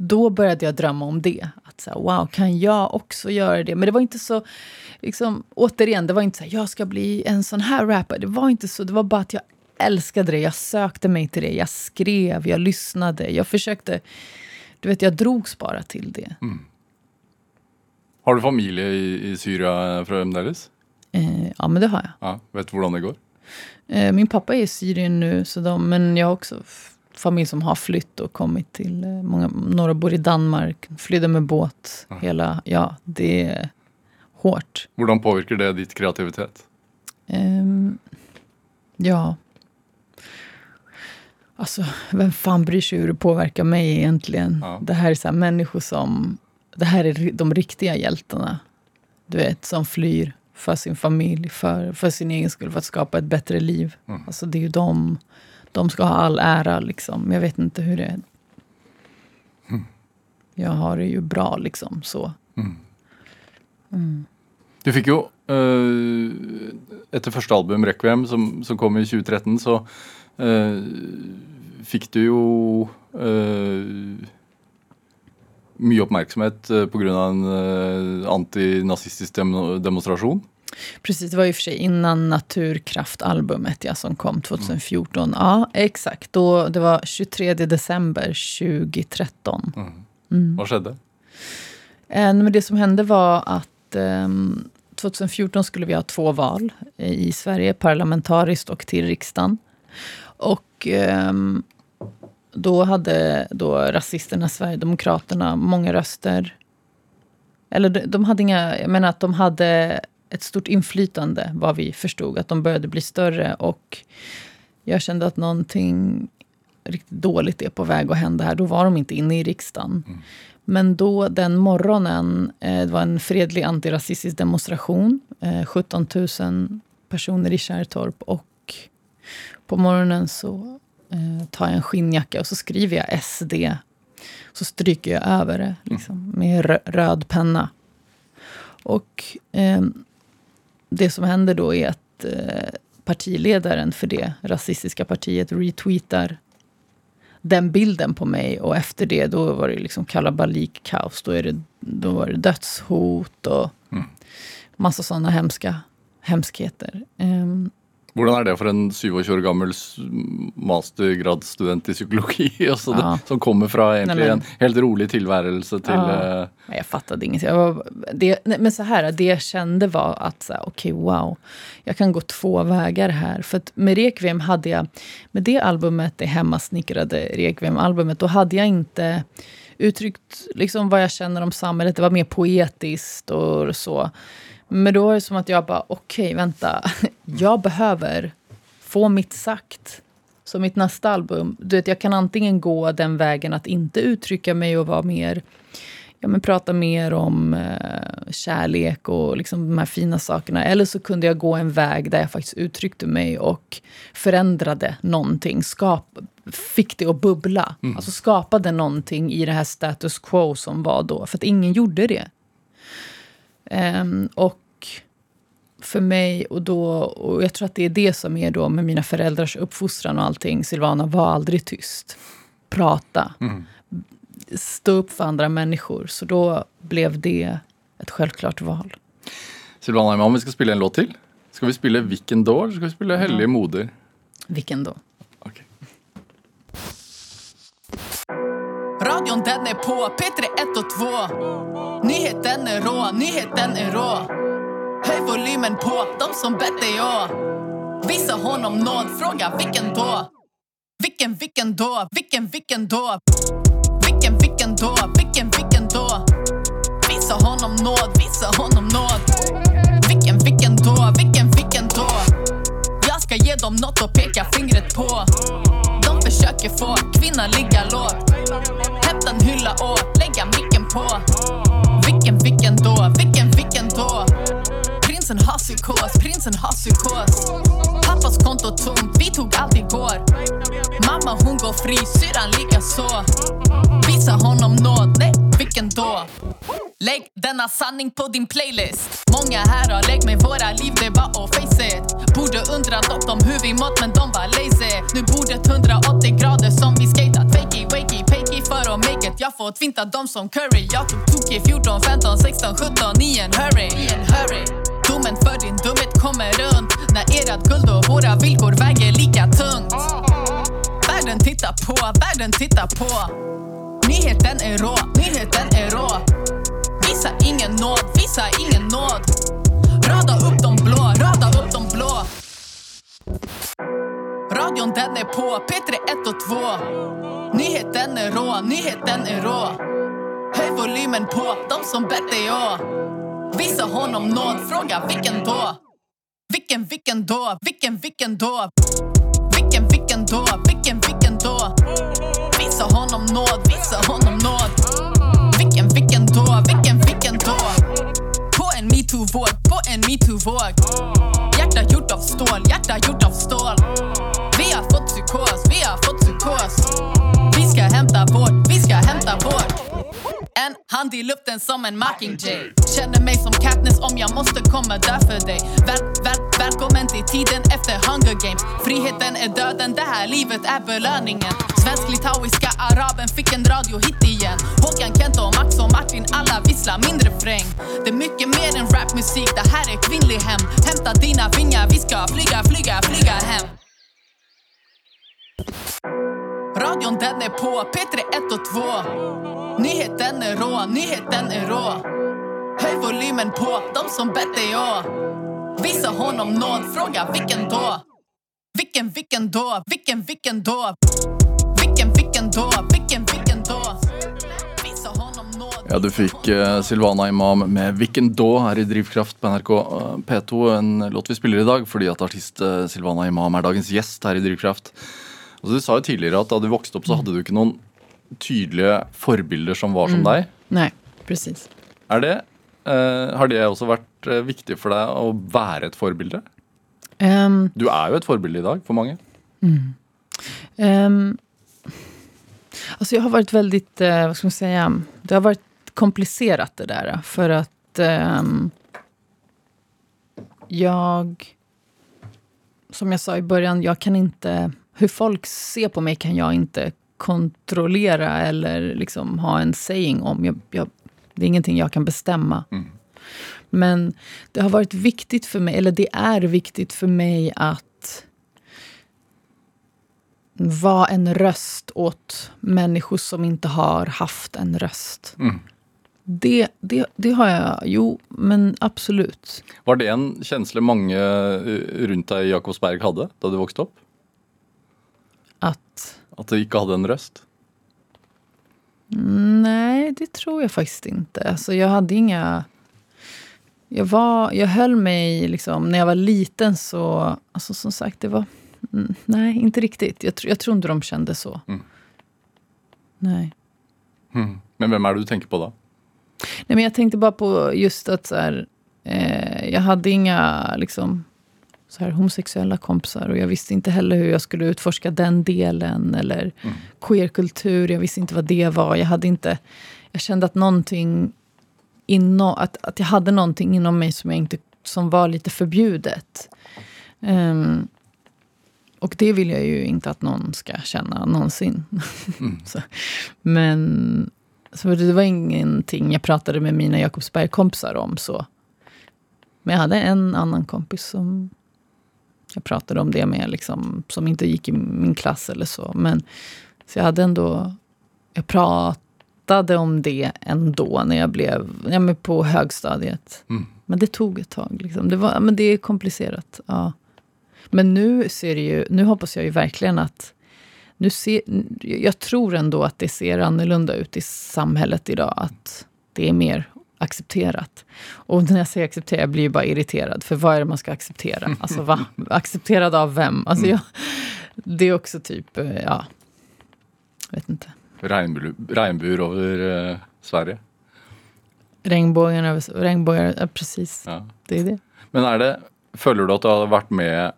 då började jag drömma om det. Att så här, wow, kan jag också göra det? Men det var inte så, liksom, återigen, det var inte så här, jag ska bli en sån här rapper. Det var inte så, det var bara att jag älskade det. Jag sökte mig till det. Jag skrev, jag lyssnade. Jag försökte, du vet, jag drogs bara till det. Har du familie i, i Syria fremdeles? Eh, ja, men det har jag. Ja, Vet du hvordan det går? Eh, min pappa är i Syrien nu, så de, men jag har också familj som har flytt och kommit till... Eh, många, några bor i Danmark, flydde med båt. Hela, ja, det är hårt. Hvordan påvirker det ditt kreativitet? Ehm, ja. Alltså, vem fan bryr sig hur det påverkar mig egentligen? Ja. Det här är så här människor som... Det här är de riktiga hjältarna. Du vet, som flyr för sin familj, för, för sin egen skull, för att skapa ett bättre liv. Alltså det är ju de. De ska ha all ära liksom. Jag vet inte hur det är. Jag har det ju bra liksom, så. Du fikk jo øh, Etter første album, 'Requiem', som, som kom i 2013, så øh, fikk du øh, mye oppmerksomhet øh, pga. en antinazistisk dem demonstrasjon. Precis, det var ju för sig innan Naturkraft-albumet ja, som kom 2014. Ja, exakt. Då, det var 23 december 2013. Hva skjedde? Eh, Men det som hände var att ehm, 2014 skulle vi ha två val i Sverige, parlamentariskt och till riksdagen. Och ehm, då hade då rasisterna, Sverigedemokraterna, många röster. Eller de, de hade inga, jag menar att de hade ett stort inflytande, vad vi förstod, att de började bli större. Och jag kände att någonting riktigt dåligt är på väg att hända här. Då var de inte inne i riksdagen. Men då den morgonen, eh, det var en fredlig antirasistisk demonstration. Eh, 17 000 personer i Kärrtorp. Och på morgonen så eh, tar jag en skinnjacka och så skriver jag SD. Så stryker jag över det liksom, med rö- röd penna. Och eh, det som händer då är att eh, partiledaren för det rasistiska partiet retweetar den bilden på mig. Och efter det då var det liksom kalabalik, kaos. Då, är det, då var det dödshot och Mm. massa sådana hemska hemskheter. Um, Hvordan er det for en 27 år gammel s- mastergradsstudent i psykologi? Altså Ja. Som kommer fra egentlig en helt rolig tilværelse til Ja. eh, Jag fattade ingenting. Jag var, det, nej, men så här, det jag kände var att, okej, wow. Jag kan gå två vägar här. För med Requiem hade jag, med det albumet, det hemmasnickrade Requiem-albumet, då hade jag inte uttryckt liksom vad jag känner om samhället. Det var mer poetiskt och så. Men då var det som att jag bara, okej, vänta. Jag behöver få mitt sagt. Så mitt nästa album, du vet, jag kan antingen gå den vägen att inte uttrycka mig och vara mer ja, men prata mer om eh, kärlek och liksom de här fina sakerna. Eller så kunde jag gå en väg där jag faktiskt uttryckte mig och förändrade någonting. Skap, fick det att bubbla. Alltså skapade någonting i det här status quo som var då. För att ingen gjorde det. Ehm, och för mig, och, då, och jag tror att det är det som är då med mina föräldrars uppfostran och allting. Silvana, var aldrig tyst. Prata stå upp för andra människor. Så då blev det ett självklart val. Silvana Imam, vi skal spille en låt til. Skal vi spille Hvilken da, eller skal vi spille Hellige moder? Vilken då? Ok. Radion den är på, P3 1 och 2 Nyheten är rå, nyheten är rå Höj volymen på, de som bett dig å Visa honom nåd, fråga vilken då? Vilken, vilken då? Vilken, vilken då? Vilken, vilken då? Vilken, vilken då? Visa honom nåd, visa honom nåd Vilken, vilken då? Vilken, vilken då? Jag ska ge dem något att peka fingret på De försöker få kvinnan ligga lågt Hämta en hylla och lägga micken på Prinsen har psykos, prinsen har psykos. Pappas konto tomt, vi tog allt igår. Mamma hon går fri, syrran likaså. Visa honom nåd, nej vilken då? Lägg denna sanning på din playlist. Många här har lekt med våra liv, det var att face it. Borde undrat dock om hur vi mått men de var lazy. Nu bordet 180 grader som vi skatat. Fakey, wakey, pakey för att make it. Jag får tvinta dem som Curry. Jag tog tokig 14, 15, 16, 17 i en hurry, i en hurry. Domen för din dumhet kommer runt. När erat guld och våra villkor väger lika tungt. Världen tittar på, världen tittar på. Nyheten är rå, nyheten är rå. Visa ingen nåd, visa ingen nåd. Rada upp de blå, rada upp de blå. Radion den är på, P3 1 och 2 Nyheten är rå, nyheten är rå. Höj volymen på, de som bett dig å honom nåd, fråga vilken då? Vilken, vilken då? Vilken, vilken då? Vilken, vilken då? Vilken, vilken då? Visa honom nåd, visa honom nåd Vilken, vilken då? Vilken, vilken då? På en metoo-våg, på en metoo-våg Hjärta gjort av stål, hjärta gjort av stål Vi har fått psykos, vi har fått psykos Vi ska hämta vårt, vi ska hämta vårt en hand i luften som en mockingjay. Känner mig som Katniss om jag måste komma där för dig. Väl, väl, Välkommen till tiden efter Hunger Games. Friheten är döden, det här livet är belöningen. Svensk-litauiska araben fick en radiohit igen. Håkan, Kent och Max och Martin, alla visslar min refräng Det är mycket mer än rapmusik, det här är kvinnlig hem. Hämta dina vingar, vi ska flyga, flyga, flyga hem. Radion den är på, P3 1 och 2 Nyheten är rå, nyheten är rå Höj volymen på, de som bett är jag. Visa honom nåd, fråga vilken då? Vilken, vilken då? Vilken, vilken då? Vilken, vilken då? Vilken, vilken då? Visa honom nåd Ja, du fick eh, Silvana Imam med Vilken då här i Drivkraft på NRK eh, P2. En låt vi spelar idag dag fordi at artist eh, Silvana Imam är dagens gäst här i Drivkraft. Altså, du sa jo tidligere at da du vokste opp, så hadde du ikke noen tydelige forbilder som var som deg. Nej, precis. Er det, eh, har det også vært eh, viktig for deg å være et forbilde? Ehm, Du er jo et forbilde i dag for mange. ehm, alltså jag har varit väldigt, eh, vad ska man säga, det har varit komplicerat det där. För att att ehm, jag... Som jag sa i början, jag kan inte... Hur folk ser på mig kan jag inte kontrollera eller liksom ha en saying om. Jag, jag, det är ingenting jag kan bestämma. Men det har varit viktigt för mig, eller det är viktigt för mig att vara en röst åt människor som inte har haft en röst. Mm. Det, det, det har jag, jo, men absolut. Var det en känsla många eh, runt dig i Jakobsberg hade då du växte upp? Att Att du inte hade en röst? Nej, det tror jag faktiskt inte. Alltså, jag hade inga... Jag, var, jag höll mig... Liksom, när jag var liten så... Alltså, som sagt, det var... Mm, nej, inte riktigt. Jag, jag tror inte de kände så. Mm. Nej. Mm. Men vem är det du tänker på då? nej. Men jag tänkte bara på just att så här, eh, jag hade inga liksom, så här, homosexuella kompisar. Och jag visste inte heller hur jag skulle utforska den delen. Eller Mm. queerkultur, jag visste inte vad det var. Jag hade inte... Jag kände att någonting inom, att, att jag hade någonting inom mig som, jag inte, som var lite förbjudet. Ehm, och det vill jag ju inte att någon ska känna någonsin. så, men så det var ingenting jag pratade med mina Jakobsberg-kompisar om. så. Men jag hade en annan kompis som jag pratade om det med, liksom, som inte gick i min klass eller så. Men, så jag hade ändå... Jag pratade om det ändå när jag blev ja, men på högstadiet. Mm. Men det tog ett tag. Liksom. Det, var, men det är komplicerat. Ja. Men nu ser det ju, nu hoppas jag ju verkligen att nu ser, jag tror ändå att det ser annorlunda ut i samhället idag. Att det är mer accepterat. Och när jag säger acceptera, jag blir ju bara irriterad. För vad är det man ska acceptera? Alltså, va? Accepterad av vem? Alltså, jag, det är också typ, eh, ja... Jag vet inte. Regnbur, regnbur över eh, Sverige? Regnbågen över... Regnbågar, ja, precis. Ja. Det är det. Men är det, följer du att du har varit med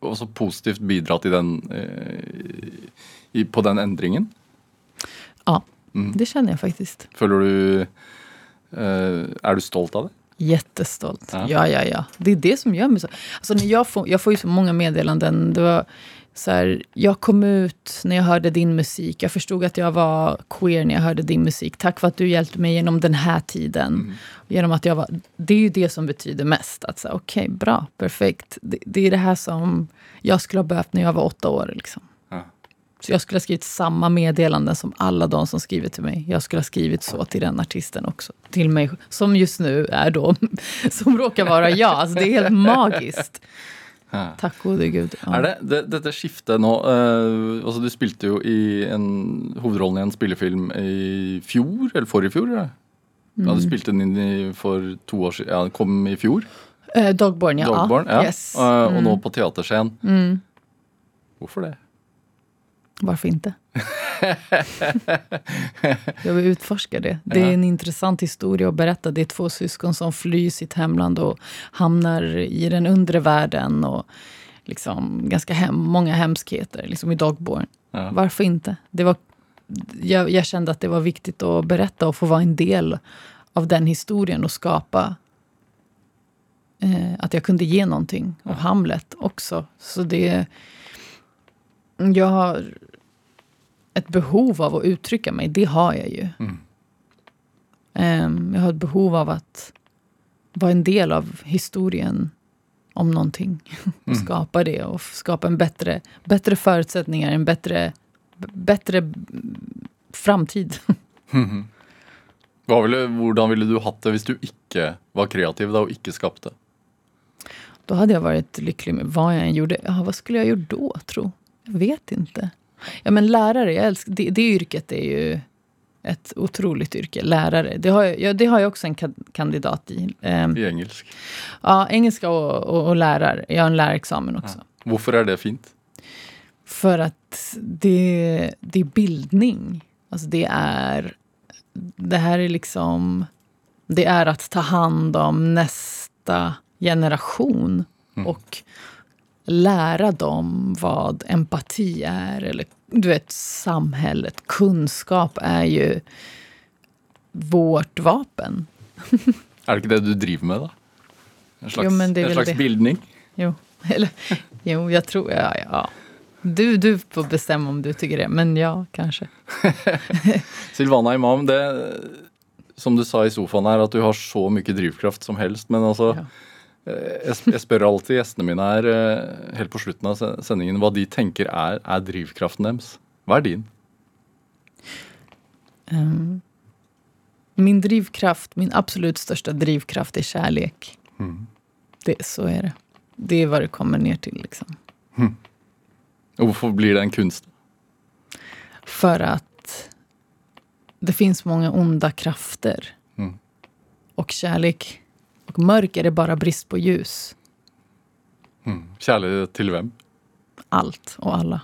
och så positivt bidragit i den, eh, i, på den ändringen? Ja, Mm. det känner jag faktiskt. Följer du, eh, är du stolt av det? Jättestolt. Ja. Ja, ja, ja. Det är det som gör mig så... Alltså, när jag, får, jag får ju så många meddelanden. Det var så här, jag kom ut när jag hörde din musik. Jag förstod att jag var queer när jag hörde din musik. Tack för att du hjälpte mig genom den här tiden. Genom att jag var, det är ju det som betyder mest. Okej, bra, perfekt. Det, det är det här som jag skulle ha behövt när jag var åtta år. Liksom. Ja. Så jag skulle ha skrivit samma meddelanden som alla de som skriver till mig. Jag skulle ha skrivit så till den artisten också. Till mig, som just nu är då, som råkar vara jag. Alltså det är helt magiskt. Ja. Tack gode gud. Ja. Er det, det dette skiftet nå eh, altså Du spilte jo i en hovedrollen i en spillefilm i fjor, eller forrige fjor? Eller? Ja, du spilte den inn i, for to år siden. Ja, den kom i fjor. Eh, Dogborn, ja. Dogborn. Ja. Yes. Eh, og Mm. nå på teaterscenen. Mm. Hvorfor det? Varför inte? jag vill utforska det. Det är en intressant historia att berätta. Det är två syskon som flyr sitt hemland och hamnar i den undre världen. Och liksom ganska hem, många hemskheter liksom i Dogborn. Ja. Varför inte? Det var, jag, jag kände att det var viktigt att berätta och få vara en del av den historien och skapa eh, att jag kunde ge någonting. Och Hamlet också. Så det... Jag har ett behov av att uttrycka mig. Det har jag ju. Mm. Ehm, jag har ett behov av att vara en del av historien om någonting. och Mm. skapa det och skapa en bättre, bättre förutsättningar, en bättre, bättre framtid. Hva ville, hvordan ville du hatt det hvis du ikke var kreativ og ikke skapte? Då hade jag varit lycklig med vad jag än gjorde. Ja, vad skulle jag gjort då, tro? Jag vet inte. Ja, men lärare, jag älskar, det, det yrket är ju ett otroligt yrke. Lärare. Det har jag, ja, det har jag också en ka- kandidat i. Ehm, I engelsk. ja, engelska och, och, och lärare. Jag har en lärarexamen också. Hvorfor er det fint? För att det, det är bildning. Alltså det är... Det här är liksom... Det är att ta hand om nästa generation och lära dem vad empati är. Eller du vet, samhället. Kunskap är ju vårt vapen. Er det ikke det du driver med, da? En slags, Jo, är en slags bildning? Jo, eller, jo jag tror... Ja, ja. Du, du får bestämma om du tycker det, men ja, kanske. Silvana Imam, det som du sa i sofaen her, at du har så mye drivkraft som helst. Men altså, Ja. Eh, jeg, jeg spør alltid gjestene mine her eh, helt på slutten av se- sendingen hva de tenker er, er drivkraften deres. Hva er din? Ehm, min drivkraft, min absolut största drivkraft är kärlek. Det, så är det. Det är vad det kommer ner till. Liksom. Og hvorfor blir det en kunst? För att det finns många onda krafter. Mm. Och kärlek och mörker är bara brist på ljus. Kjærlighet til hvem? Allt och alla.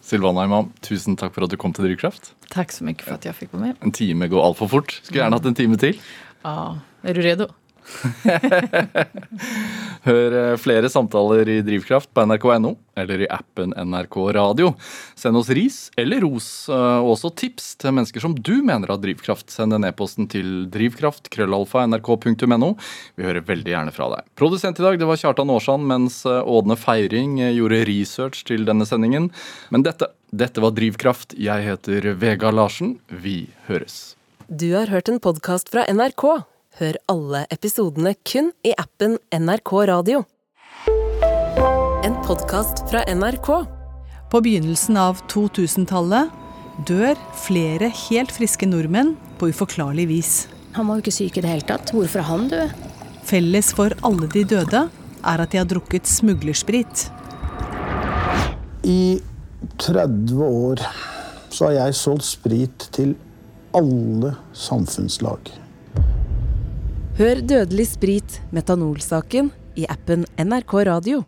Silvana Imam, tusen takk for at du kom til Drivkraft. Tack så mycket för att jag fick vara med. En time går altfor fort. Skulle gjerne hatt en time til. Ja, är du redo? Hør eh, flere samtaler i Drivkraft på nrk.no eller i appen NRK Radio. Send oss ris eller ros, eh, og også tips til mennesker som du mener har drivkraft. Send en e-posten til drivkraft.krøllalfa.nrk.no. Vi hører veldig gjerne fra deg. Produsent i dag det var Kjartan Aarsand, mens eh, Ådne Feiring gjorde research til denne sendingen. Men dette, dette var Drivkraft. Jeg heter Vega Larsen. Vi høres. Du har hørt en podkast fra NRK. Hør alle episodene kun i appen NRK Radio. En podkast fra NRK. På begynnelsen av 2000-tallet dør flere helt friske nordmenn på uforklarlig vis. Han var jo ikke syk i det hele tatt. Hvorfor er han død? Felles for alle de døde er at de har drukket smuglersprit. I 30 år så har jeg solgt sprit til alle samfunnslag. Hør Dødelig sprit, metanolsaken, i appen NRK Radio.